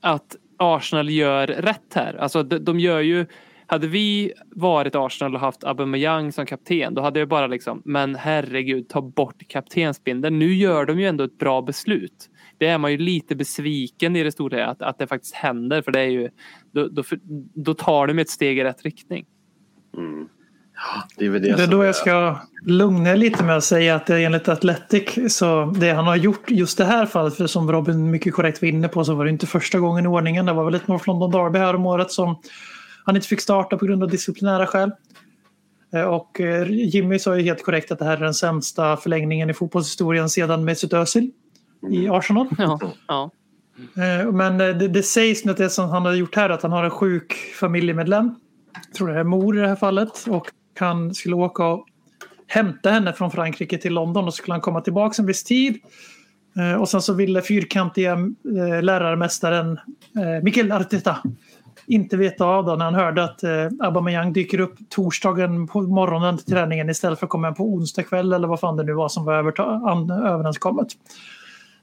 att Arsenal gör rätt här? Alltså de, de gör ju hade vi varit Arsenal och haft Aubameyang som kapten då hade jag bara liksom men herregud ta bort kaptensbindeln. Nu gör de ju ändå ett bra beslut. Det är man ju lite besviken i det stora att, att det faktiskt händer för det är ju då, då, då tar de ett steg i rätt riktning. Det är väl Det är då jag ska lugna lite med att säga att det enligt Athletic så det han har gjort just det här fallet, för som Robin mycket korrekt var inne på så var det inte första gången i ordningen. Det var väl ett North London Derby här om året som han inte fick starta på grund av disciplinära skäl. Eh, Och eh, Jimmy sa ju helt korrekt att det här är den sämsta förlängningen i fotbollshistorien sedan Mesut Özil i Arsenal. Ja, ja. Eh, Men eh, det, det sägs nu att det som han har gjort här att han har en sjuk familjemedlem. Jag tror det är mor i det här fallet. Och han skulle åka och hämta henne från Frankrike till London och så skulle han komma tillbaka en viss tid. Eh, Och sen så ville fyrkantiga lärarmästaren Mikael Arteta inte veta av då när han hörde att eh, Aubameyang dyker upp torsdagen på morgonen till träningen istället för att komma på onsdag kväll eller vad fan det nu var som var överenskommet.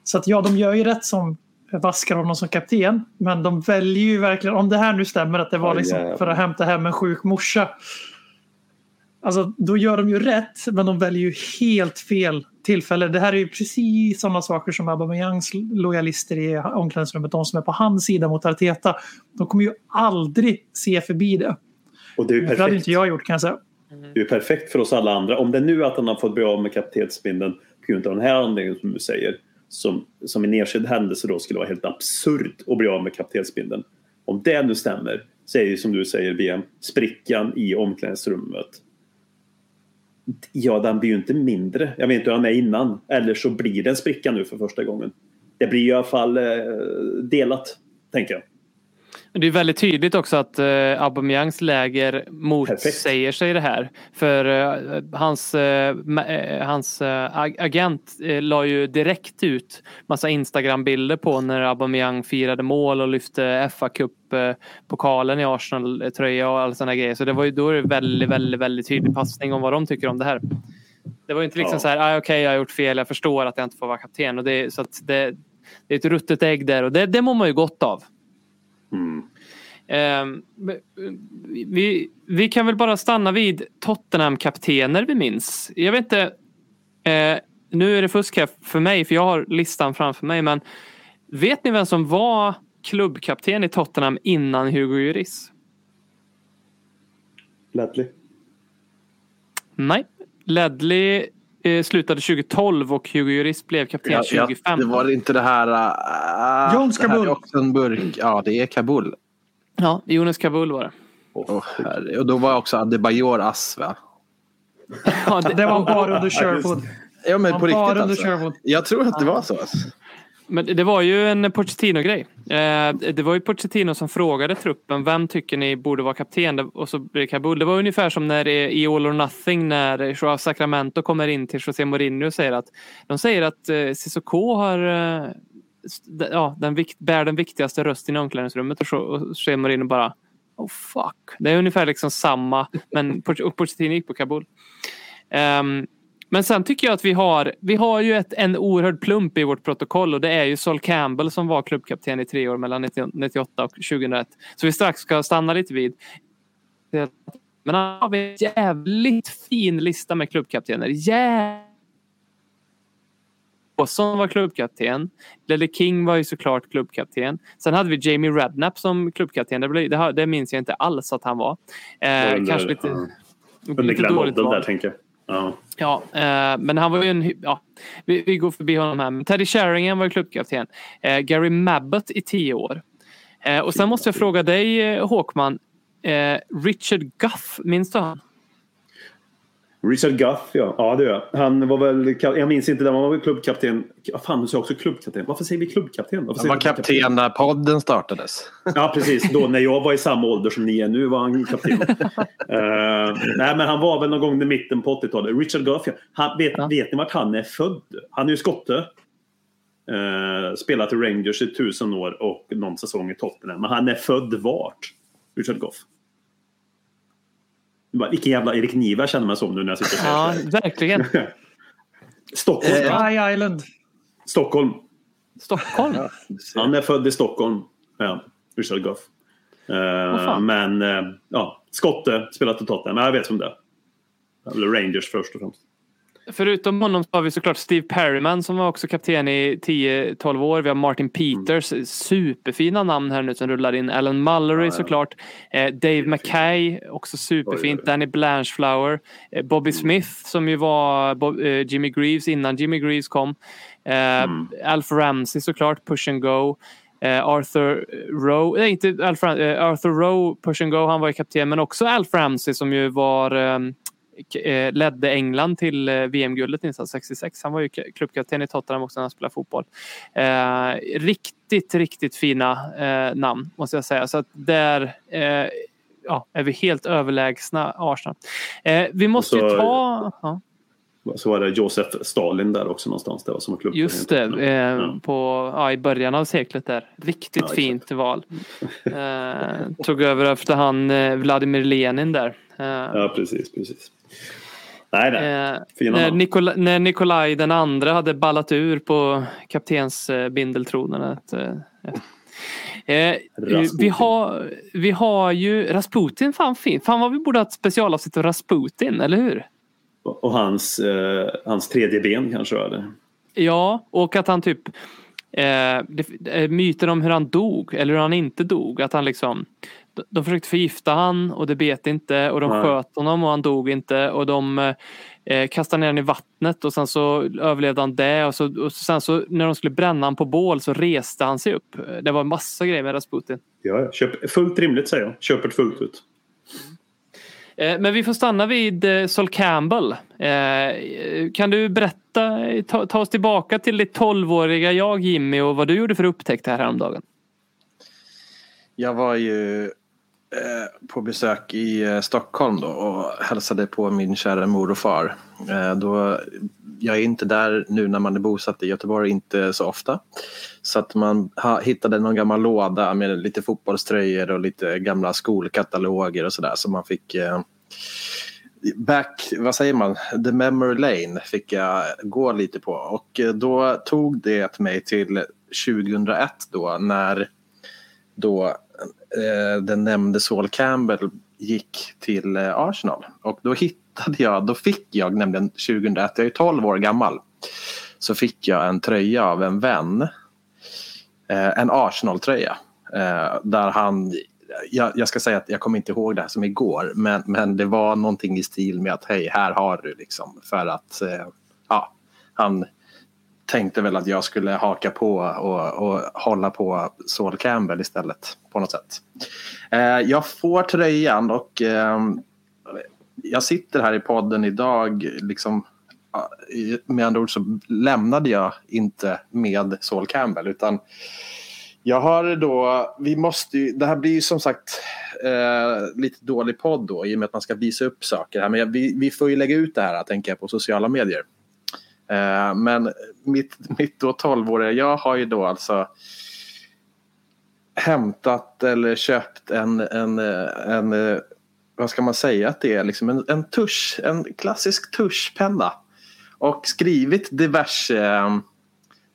Så att ja, de gör ju rätt som vaskar honom som kapten. Men de väljer ju verkligen, om det här nu stämmer att det var liksom för att hämta hem en sjuk morsa. Alltså då gör de ju rätt men de väljer ju helt fel tillfälle. Det här är ju precis sådana saker som Aubameyangs lojalister i omklädningsrummet, de som är på hans sida mot Arteta. De kommer ju aldrig se förbi det. Och det är ju Det hade perfekt. inte jag gjort kan jag säga. Det är perfekt för oss alla andra. Om det nu är att han har fått bli av med kaptensbindeln på grund av den här anledningen som du säger. Som, som en enskild händelse då skulle vara helt absurt att bli av med kaptensbindeln. Om det nu stämmer så är ju som du säger VM, sprickan i omklädningsrummet. Ja, den blir ju inte mindre. Jag vet inte hur han är innan. Eller så blir det en spricka nu för första gången. Det blir i alla fall eh, delat, tänker jag. Det är väldigt tydligt också att eh, Aubameyangs läger motsäger sig det här. För eh, hans, eh, eh, hans eh, ag- agent eh, la ju direkt ut massa Instagram-bilder på när Aubameyang firade mål och lyfte fa Cup eh, pokalen i Arsenal-tröja och alla sådana grejer. Så det var ju då är det väldigt, väldigt, väldigt tydlig passning om vad de tycker om det här. Det var ju inte liksom Ja. så här, ah, okej jag har gjort fel, jag förstår att jag inte får vara kapten. Och det, så det, det är ett ruttet ägg där och det, det mår man ju gott av. Mm. Ehm, vi, vi kan väl bara stanna vid Tottenham-kaptener vi minns. Jag vet inte. Eh, nu är det fusk här för mig för jag har listan framför mig. Men vet ni vem som var klubbkapten i Tottenham innan Hugo Lloris? Ledley. Nej. Ledley eh, slutade 2012 och Hugo Lloris blev kapten Ja, ja, 2015. det var inte det här... Uh, Jones det här är Kabul. också en burk. Ja, det är Kabul. Ja, Jonas Kabul var det. Herre. och då var också Adebayor ass va? Ja, Det var bara under Sherwood. Ja men på riktigt alltså. Jag tror att det var så. Alltså. Men det var ju en Pochettino-grej. Eh, det var ju Pochettino som frågade truppen, vem tycker ni borde vara kapten? Och så blev det Kabul. Det var ungefär som när det är i All or Nothing när Joao Sacramento kommer in till José Mourinho och säger att de säger att eh, Cissoko har eh, ja, den vikt, bär den viktigaste rösten i omklädningsrummet och José Mourinho bara Oh fuck. Det är ungefär liksom samma, men Pochettino gick på Kabul. Ehm, men sen tycker jag att vi har, vi har ju ett, en oerhörd plump i vårt protokoll och det är ju Sol Campbell som var klubbkapten i tre år mellan 90 98 och 2001. Så vi strax ska stanna lite vid. Men här har vi en jävligt fin lista med klubbkaptener. Jävligt som var klubbkapten. Lelle King var ju såklart klubbkapten. Sen hade vi Jamie Redknapp som klubbkapten. Det, blev, det, det minns jag inte alls att han var. Eh, Under- kanske lite, ja. Under lite dåligt där tänker jag. Ja. Ja, eh, men han var ju en... Ja, vi, vi går förbi honom här. Men Teddy Sheringham var ju klubbkapten. Eh, Gary Mabbott i tio år. Eh, och sen måste jag fråga dig eh, Håkman. Eh, Richard Guff, minns du han? Richard Guff, ja. Ja, det gör jag. Han var väl... Jag minns inte, han var väl klubbkapten. Ja, Fan, du sa också klubbkapten. Varför säger vi klubbkapten? Varför Han var kapten när podden startades. Ja, precis. Då när jag var i samma ålder som ni är nu var han kapten. Eh, nej, men han var väl någon gång i mitten på 80-talet. Richard Guff, ja. han, vet, vet ni vart han är född? Han är ju skotte. Uh, spelat i Rangers i tusen år och någon säsong i Tottenham. Men han är född vart? Richard Goff. Bara, Vilken jävla Erik Niva känner mig som nu när jag sitter Ja, verkligen. Stockholm. Sky Island. Stockholm. Stockholm? Han är född i Stockholm. Ja, Richard Goff. Eh, fan. men eh, ja, skotte, spelat i Tottenham. Men jag vet som det är. Eller Rangers först och främst. Förutom honom så har vi såklart Steve Perryman som var också kapten i 10-12 år. Vi har Martin Peters, superfina namn här nu som rullar in. Alan Mullery såklart. Eh, Dave Mackay, också superfint. Danny Blanchflower. Eh, Bobby Smith som ju var Bob, eh, Jimmy Greaves innan Jimmy Greaves kom. Eh, Alf Ramsey såklart, Push and Go. Eh, Arthur Rowe, nej inte Alf eh, Arthur Rowe, Push and Go, han var ju kapten. Men också Alf Ramsey som ju var ehm, eh, ledde England till eh, VM-guldet 1966. Han var ju klubbkapten i Tottenham också när han spelade fotboll. Eh, riktigt, riktigt fina eh, namn måste jag säga. Så att där eh, ja, är vi helt överlägsna Arsenal. Eh, vi måste så- ju ta... Ja, Så var det Josef Stalin där också någonstans. Det var som klubb. just det, eh, på, ja, i början av seklet där. Riktigt Ja, exakt. fint val. Eh, tog över efter han eh, Vladimir Lenin där. Eh, Ja, precis. precis. Nej, nej. Eh, när. Nikola, när Nikolaj den andra hade ballat ur på kaptensbindeltronen. att, eh, eh, Rasputin. vi, har, vi har ju Rasputin, fan fint. Fan vad vi borde ha ett specialavsnitt om Rasputin, eller hur? Och hans, eh, hans tredje ben kanske. Eller? Ja, och att han typ eh, eh, myten om hur han dog eller hur han inte dog. Att han liksom de, försökte förgifta han och det bet inte och de Nej. sköt honom och han dog inte och de eh, kastade ner honom i vattnet och sen så överlevde han det och, så, och sen så när de skulle bränna honom på bål så reste han sig upp. Det var massa grejer med Rasputin. Ja, ja. Köp, fullt rimligt säger jag. Köper det fullt ut. Eh, Men vi får stanna vid eh, Sol Campbell. Eh, Kan du berätta, ta, ta oss tillbaka till ditt 12-åriga jag Jimmy och vad du gjorde för upptäckt här häromdagen? Jag var ju Eh, på besök i eh, Stockholm då och hälsade på min kära mor och far. Eh, då, jag är inte där nu när man är bosatt i Göteborg, inte så ofta. Så att man hittade någon gammal låda med lite fotbollströjor och lite gamla skolkataloger och sådär. Så man fick back, vad säger man, the memory lane fick jag gå lite på. Och då tog det mig till 2001 då när då Eh, den nämnde Saul Campbell gick till eh, Arsenal. Och då hittade jag, då fick jag nämligen 2001, jag är 12 år gammal, så fick jag en tröja av en vän. Eh, en Arsenal-tröja. Där han, jag, jag ska säga att jag kommer inte ihåg det här som igår, men, men det var någonting i stil med att hej, här har du liksom. För att, ja, han tänkte väl att jag skulle haka på och, och hålla på Saul Campbell istället på något sätt. Eh, jag får tröjan och eh, jag sitter här i podden idag liksom eh, med andra ord så lämnade jag inte med Saul Campbell utan jag har då, vi måste ju, det här blir ju som sagt eh, lite dålig podd då i och med att man ska visa upp saker här men jag, vi, vi får ju lägga ut det här tänker jag på sociala medier. Eh, men mitt, mitt då 12-åriga jag har ju då alltså hämtat eller köpt en, en, eh, en eh, vad ska man säga att det är, liksom en, en tusch, en klassisk tuschpenna. Och skrivit diverse,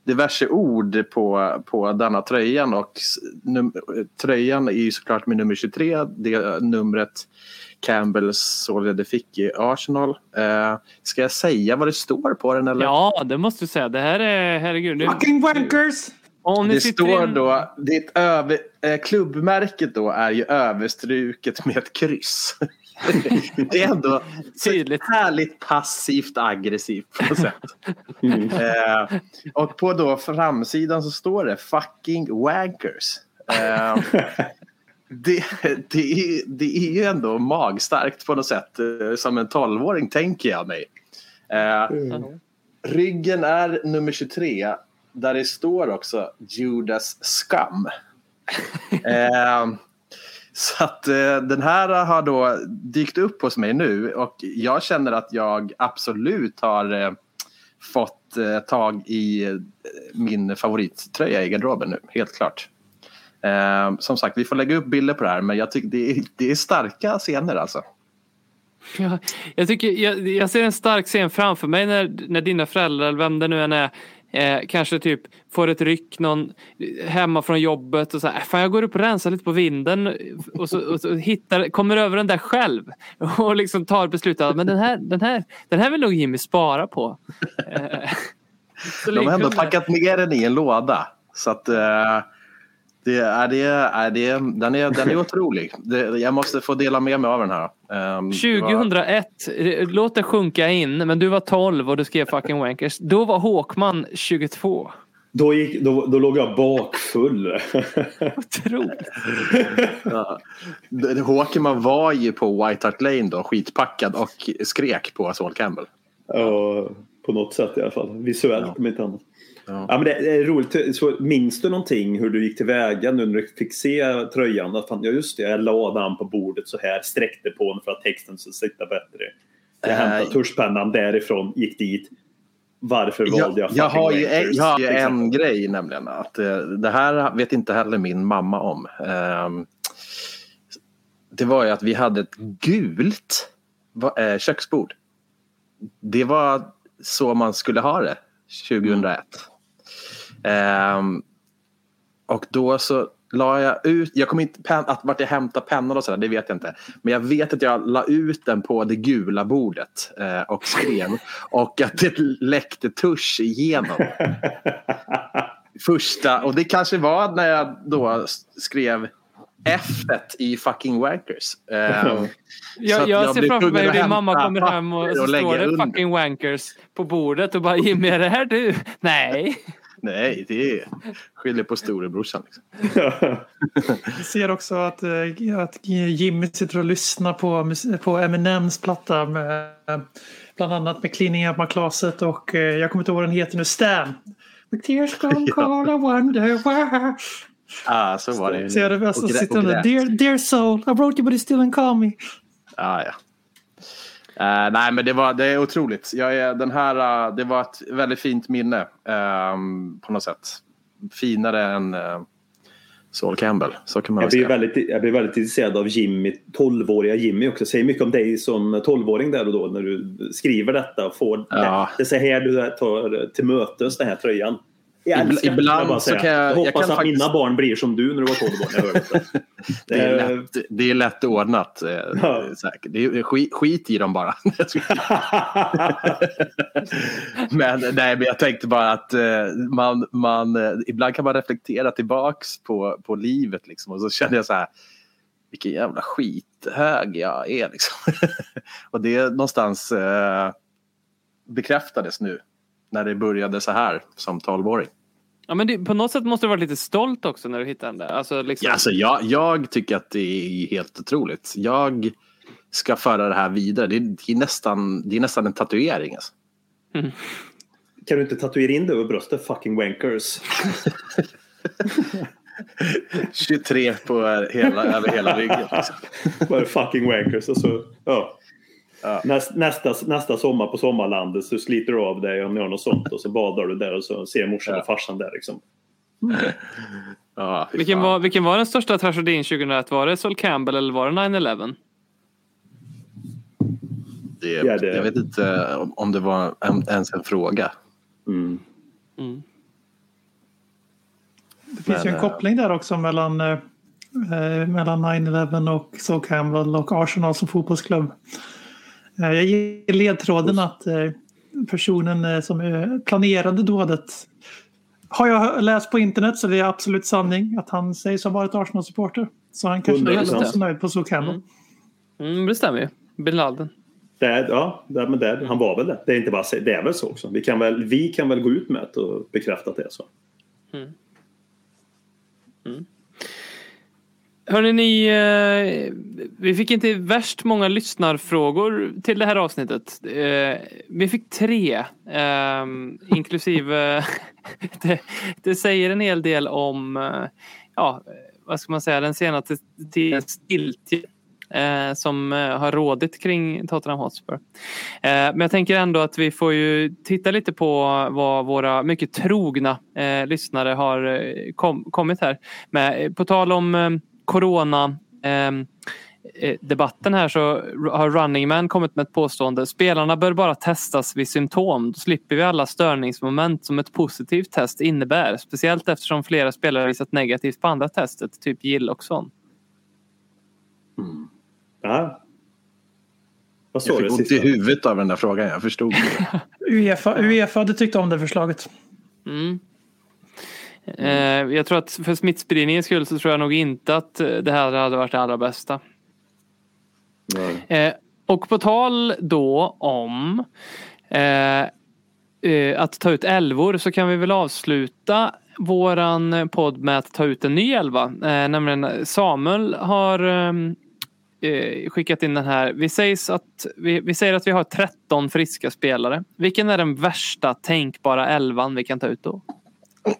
diverse ord på, på denna tröjan. Och num, tröjan är ju såklart med nummer 23, det numret Campbell således fick i Arsenal. Eh, ska jag säga vad det står på den? Eller? Ja, det måste du säga. Det här är, herregud. Nu, Fucking wankers! Det står in- då, det över, eh, klubbmärket då är ju överstruket med ett kryss. det är ändå Tydligt. härligt passivt aggressivt på något sätt. Eh, och på då framsidan så står det fucking wankers. Eh, det, det, är, det är ju ändå magstarkt på något sätt. eh, Som en tolvåring tänker jag mig. Eh, Ryggen är nummer 23 där det står också Judas Scum. eh, så att eh, den här har då dykt upp hos mig nu och jag känner att jag absolut har eh, fått eh, tag i eh, min favorittröja i garderoben nu, helt klart. Eh, som sagt, vi får lägga upp bilder på det här men jag tycker det är, det är starka scener alltså. Ja, jag, tycker, jag, jag ser en stark scen framför mig när, när dina föräldrar, eller vem det nu än är, eh, kanske typ får ett ryck någon, hemma från jobbet och så här, "Äh, fan jag går upp och rensar lite på vinden och så, och så hittar, kommer över den där själv och liksom tar beslutet att men den här, den här, den här vill nog Jimmy spara på. Eh, De har ändå packat ner den i en låda. Så att eh, det är, det är, det den, är, den är otrolig. Det, jag måste få dela med mig av den här. Ehm, det var- 2001, eh, låt det sjunka in, men du var 12 och du skrev fucking wankers. Då var Håkman 22. Då, gick, då, då låg jag bakfull. Otroligt. Ja. Håkeman var ju på White Hart Lane då, skitpackad och skrek på Saul Campbell. Ja, på något sätt i alla fall. Visuellt om inte annat. Ja. Ja, men det är roligt. Så, minns du någonting hur du gick tillväga nu när du fick se tröjan? Att fan, ja just det, jag la den på bordet så här, sträckte på den för att texten skulle sitta bättre. Jag hämtade tuschpennan därifrån, gick dit. Varför valde Jag, jag jag, har ju, en, jag har ju en grej nämligen. Att, eh, det här vet inte heller min mamma om. Ehm, det var ju att vi hade ett gult eh, köksbord. Det var så man skulle ha det 2001. Ehm, och då så la jag ut, jag kommer inte, pen, att vart jag hämtade pennan och sådär, det vet jag inte. Men jag vet att jag la ut den på det gula bordet eh, och skrev. och att det läckte tusch igenom. Första, och det kanske var när jag då skrev F i fucking wankers. Så Jag, att jag ser framför mig hur att din mamma kommer hem och papper så står det under. fucking wankers på bordet och bara Jimmy är det här du? Nej. Nej, det är skiljer på storebrorsan. Liksom. Vi ser också att, eh, att Jimmy sitter och lyssnar på, på Eminems platta. Med, bland annat med Cleaning Up My Closet och eh, jag kommer inte ihåg vad den heter nu. Stan. Tears gone cold, I wonder why. Ah, så var det. Ser du? Alltså, Och sitter och där. grät. Dear, dear soul, I wrote you but you still didn't call me. Ah, ja. Eh, nej, men det, var, det är otroligt. Jag är, den här, eh, det var ett väldigt fint minne ehm, på något sätt. Finare än uh, Saul Campbell. Så kan man Jag blir, väldigt, jag blir väldigt intresserad av Jimmy, 12-åriga Jimmy också. Säger mycket om dig som 12-åring där och då när du skriver detta och får Ja. det. Det så här du tar till mötes den här tröjan. Jag ibland jag bara så kan jag- jag jag hoppas kan att faktiskt- mina barn blir som du när du var 12 år. jag det. Är, Eh, lätt, det är lätt ordnat. eh, Ja. säkert. Det är, skit, skit i dem bara. men, nej, men jag tänkte bara att eh, man, man, ibland kan man reflektera tillbaks på, på livet. Liksom, och så känner jag så här, vilken jävla skithög jag är. Liksom. och det är någonstans eh, bekräftades nu när det började så här som 12-åring. Ja, men det, på något sätt måste du vara lite stolt också när du hittar den där. Alltså, liksom, Ja, alltså, jag, jag tycker att det är helt otroligt. Jag ska föra det här vidare. Det är, det är, nästan, det är nästan en tatuering. Alltså. Kan du inte tatuera in det över bröstet? Fucking wankers. 23 på hela, över hela ryggen. Liksom. Bara fucking wankers. Och så, ja. Näst, nästa, nästa sommar på sommarlandet så sliter du av dig om du gör något sånt och så badar du där och så ser morsan och farsan där liksom. Ja, fy Vilken var, vilken var den största tragedin 2001? Var det Sol Campbell eller var det 9-11? det, Ja, det- Jag vet inte om- det var en, ens en fråga. Mm. Det finns ju en Men, koppling där också mellan, eh, eh, mellan 9-11 och Sol Campbell och Arsenal som fotbollsklubb. Eh, jag ger ledtråden att eh, personen eh, som planerade dådet har jag läst på internet så det är absolut sanning att han sägs ha varit Arsenal-supporter. Så han kanske inte 100%. heller var så nöjd på Sol Campbell. Mm, det stämmer ju. Bin Laden. Det är, ja, det, men det, han var väl det. Det är, inte bara, det är väl så också. Vi kan väl, vi kan väl gå ut med det och bekräfta att det är så. Hörrni, ni, eh, vi fick inte värst många lyssnarfrågor till det här avsnittet. Eh, vi fick tre, eh, inklusive det, det säger en hel del om, eh, ja, vad ska man säga, den senaste tidens stiltje eh, som eh, har rådit kring Tottenham Hotspur. Eh, men jag tänker ändå att vi får ju titta lite på vad våra mycket trogna eh, lyssnare har eh, kom, kommit här med. Eh, på tal om eh, corona ehm, eh, debatten här så har Running Man kommit med ett påstående. Spelarna bör bara testas vid symptom. Då slipper vi alla störningsmoment som ett positivt test innebär. Speciellt eftersom flera spelare visat negativt på andra testet, typ Gill och sån. Ja. Vad Jag fick ont i huvudet av den där frågan. Jag förstod det. Uefa, Uefa hade tyckt om det förslaget. Mm. Eh, jag tror att för smittspridningens skull så tror jag nog inte att eh, det här hade varit det allra bästa. Nej. Eh, och på tal då om att ta ut älvor så kan vi väl avsluta våran podd med att ta ut en ny älva. Nämligen Samuel har skickat in den här. Vi, sägs att, vi, vi säger att vi har 13 friska spelare. Vilken är den värsta tänkbara elvan vi kan ta ut då?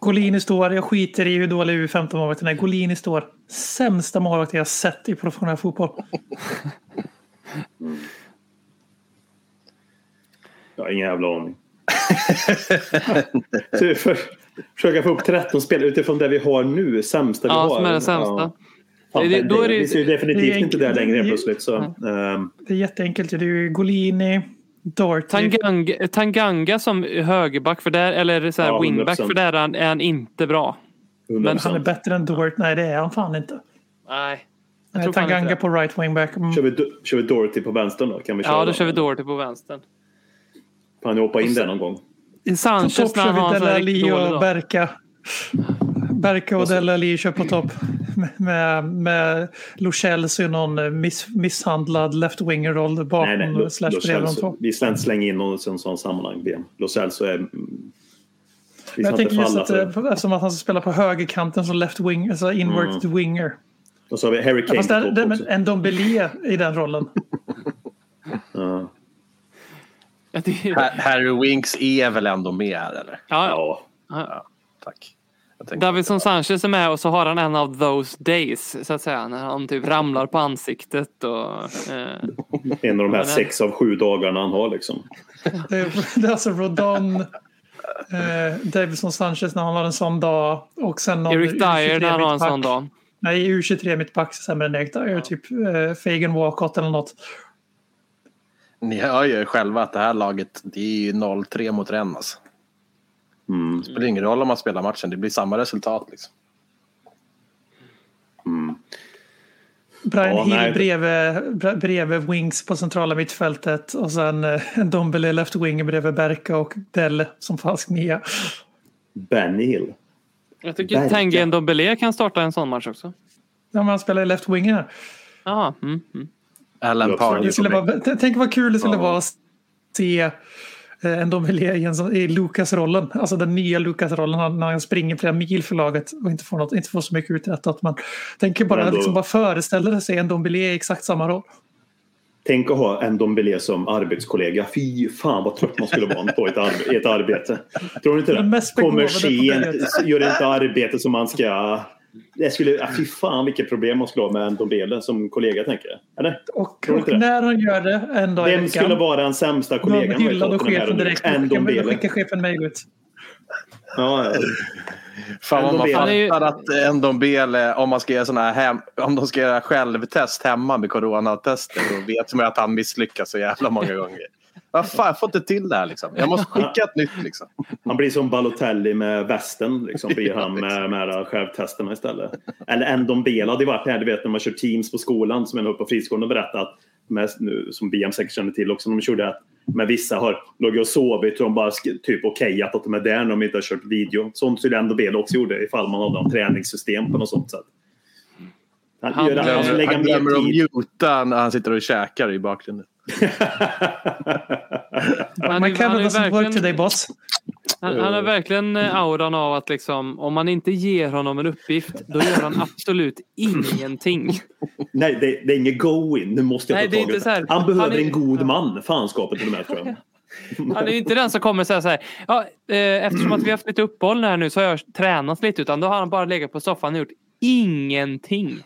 Golini står, jag skiter i hur dålig U15-målvakten är. Golini står sämsta målvakten jag sett i professionell fotboll. Jag har ingen jävla aning. Så för, försöka få upp 13 spel utifrån det vi har nu, sämsta vi Ja, har. som är den sämsta. Ja. Det- det, då är det- vi ser ju definitivt det är inte där längre Det- plötsligt. Så, ehm, Det är jätteenkelt. Det är ju Golini, Doherty. Tanganga, Tanganga som högerback för där, eller så här Ja, wingback 100%. för där är han, är han inte bra. 100%. Han är bättre än Doherty. Nej, det är han fan inte. Nej. Nej, Tanganga på right wingback. Mm. Kör vi, kör vi Dorothy på vänstern då? Kan vi köra Ja, då den? kör vi Doherty på vänstern. Kan ni hoppa in där någon gång? På Sanchez topp när kör han har vi en sån här riktigt dålig och dag. Berka. Berka och Dele Alli kör på topp. Med, med Lo Celso i någon eh, miss, misshandlad left-winger-roll bakom Nej, nej. Slash bredvid de Celso. två. Vi ska inte slänga in någon i en sån sammanhang. BM. Lo Celso är... mm, Vi Men jag ska tänker just att för... eh, eftersom att han spelar på högerkanten som left-wing, alltså inverted winger. Och så har vi Harry Ja, Kane fast på där, också. men en Dombele i den rollen. Ja. Ha- Harry Winks är väl ändå med här eller? Ja, Ja. ja. Tack. Davidson Sanchez är med och så har han en av those days så att säga. När han typ ramlar på ansiktet och... Eh, En av de här sex av sju dagarna han har liksom. Det är, det är alltså Rodon, eh, Davidson Sanchez när han har en sån dag och sen någon Eric Dyer när han har en sån dag. Nej, U23 mittback sämre än Eric Dyer. Typ eh, Fagan Walcott eller något. Ni hör ju själva att det här laget det är ju 0-3 mot Rennes. Alltså. Mm. Det spelar ingen roll om man spelar matchen, det blir samma resultat. Liksom. Brian Ja, Hill nej. bredvid, bre- bredvid Wings på centrala mittfältet och sen eh, en Dombele left winger bredvid Berka och Dell som falsk nia. Benny Hill. Jag tycker. Tengen Dombele kan starta en sån match också. Ja, men han spelar i left winger här. Jaha. Mm, mm. Alan Ja, Pardew tänk vad kul det skulle Ja. vara att se eh, en Dombele i, i Lucas-rollen. Alltså den nya Lucas-rollen när han springer flera mil för laget och inte får, något, inte får så mycket uträttat. Man tänker bara, Men då- liksom bara föreställa sig en Dombele i exakt samma roll. Tänk att ha en Dombele som arbetskollega. Fy fan vad trött man skulle vara på ett, arbe- ett arbete. Tror ni inte det? Kommer sent, gör inte arbete som man ska... Det skulle, ja, fy fan vilket problem man skulle ha med en Dombele som kollega tänker jag. Eller? Och, och när han gör det en dag i Vem veckan. skulle vara den sämsta Då kollegan? Tottenham här chefen direkt. En Då Dombele. skickar chefen mejl ut. Ja, ja. Fan vad man är ju- fattar att en Ndombele, om man ska göra såna här hem, om de ska göra självtest hemma med coronatester, då vet man att han misslyckas så jävla många gånger. Vad fan, jag får inte till det här liksom. Jag måste skicka ett nytt liksom. Han blir som Balotelli med västen. Liksom, blir han med, med de här självtesterna istället. Eller en Dombele hade ju varit här, du vet när man kör Teams på skolan som en upp på friskolan och berättat med, nu, som BM säkert känner till också, de körde att med vissa har legat och sovit och de bara typ okejat att de är där när de inte har kört video. Sånt skulle ändå Bele också gjorde ifall man hade något träningssystem på något sånt sätt. Han, Han gör, han, han glömmer att muta när han sitter och käkar i bakgrunden. Han, det är som work verkligen, today boss. han, han har verkligen eh, auran av att liksom, om man inte ger honom en uppgift, då gör han absolut ingenting. Nej, det, det är inget go-in. Nu måste jag Nej, ta det är tag i inte så här. Han behöver Han är- en god man, fanskapet till och med tror jag. Han är ju inte den som kommer säga så här, ja, eh, eftersom att vi har haft lite uppehåll här nu så har jag tränat lite, utan då har han bara legat på soffan och gjort ingenting.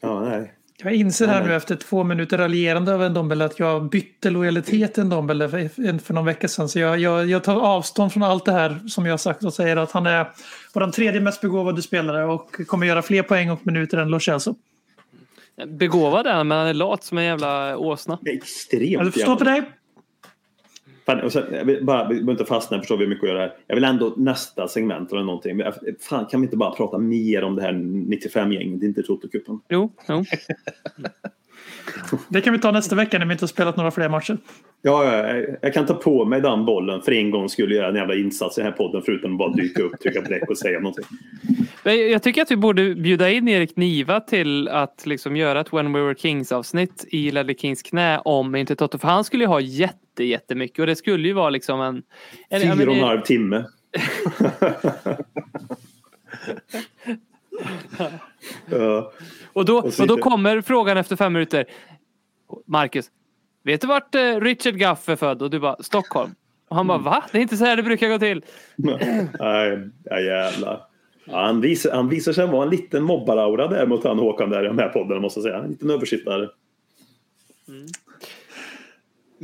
Ja, nej. Jag inser här nu efter två minuter raljerande över en Dombele att jag bytte lojalitet till en Dombele för, för någon vecka sedan. Så jag, jag, jag tar avstånd från allt det här som jag har sagt och säger att han är vår tredje mest begåvade spelare och kommer göra fler poäng och minuter än Lo Celso. Begåvad är han, men han är lat som en jävla åsna. Det är extremt Jag förstår på dig. Fan, och sen, jag vill bara, vi behöver inte fastna, jag förstår vi har mycket att göra här. Jag vill ändå nästa segment eller någonting. Jag- Fan, kan vi inte bara prata mer om det här 95-gänget, det är inte Toto-cupen? Jo, jo. Det kan vi ta nästa vecka när vi inte har spelat några fler matcher. Ja, ja, jag, jag kan ta på mig den bollen för en gång skulle göra en jävla insats i den här podden förutom att bara dyka upp, trycka på räck och säga någonting. Men Jag tycker att vi borde bjuda in Erik Niva till att liksom göra ett When We Were Kings avsnitt i Ledley Kings knä om inte Toto. För han skulle ju ha jätte, jättemycket och det skulle ju vara liksom en... en Fyra och en halv timme. ja. Och då, Och då kommer frågan efter fem minuter. Marcus, vet du vart eh, Richard Guff är född? Och du bara, Stockholm. Och han bara, Mm. va? Det är inte så här det brukar gå till. Nej, ja, jävlar. Ja, han, visar, han visar sig vara en liten mobbaraura där mot han Håkan där i den här podden måste jag säga. En liten översittare.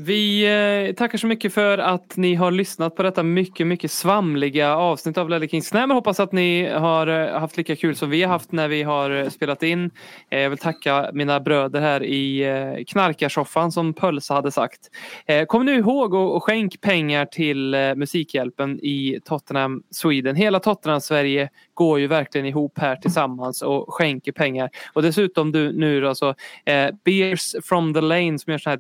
Vi eh, tackar så mycket för att ni har lyssnat på detta mycket, mycket svamliga avsnitt av Lelle Kings Nej, Men hoppas att ni har eh, haft lika kul som vi har haft när vi har eh, spelat in. Jag vill tacka mina bröder här i knarkarsoffan som Pölsa hade sagt. Kom nu ihåg och, skänk pengar till Musikhjälpen i Tottenham Sweden. Hela Tottenham Sverige går ju verkligen ihop här tillsammans och skänker pengar. Och dessutom du, nu då så Beers from the Lane som gör så här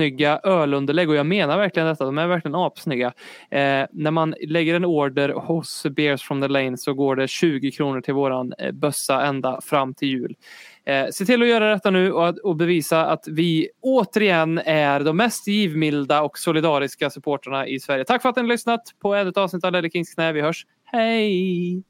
snygga ölunderlägg och jag menar verkligen detta, de är verkligen apsnygga. Eh, när man lägger en order hos Bears from the Lane så går det 20 kronor till våran eh, bössa ända fram till jul. Eh, se till att göra detta nu och, att- och bevisa att vi återigen är de mest givmilda och solidariska supporterna i Sverige. Tack för att ni har lyssnat på ett avsnitt av Lelle Kings knä. Vi hörs. Hej!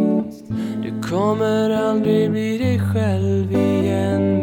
kommer aldrig bli dig själv igen.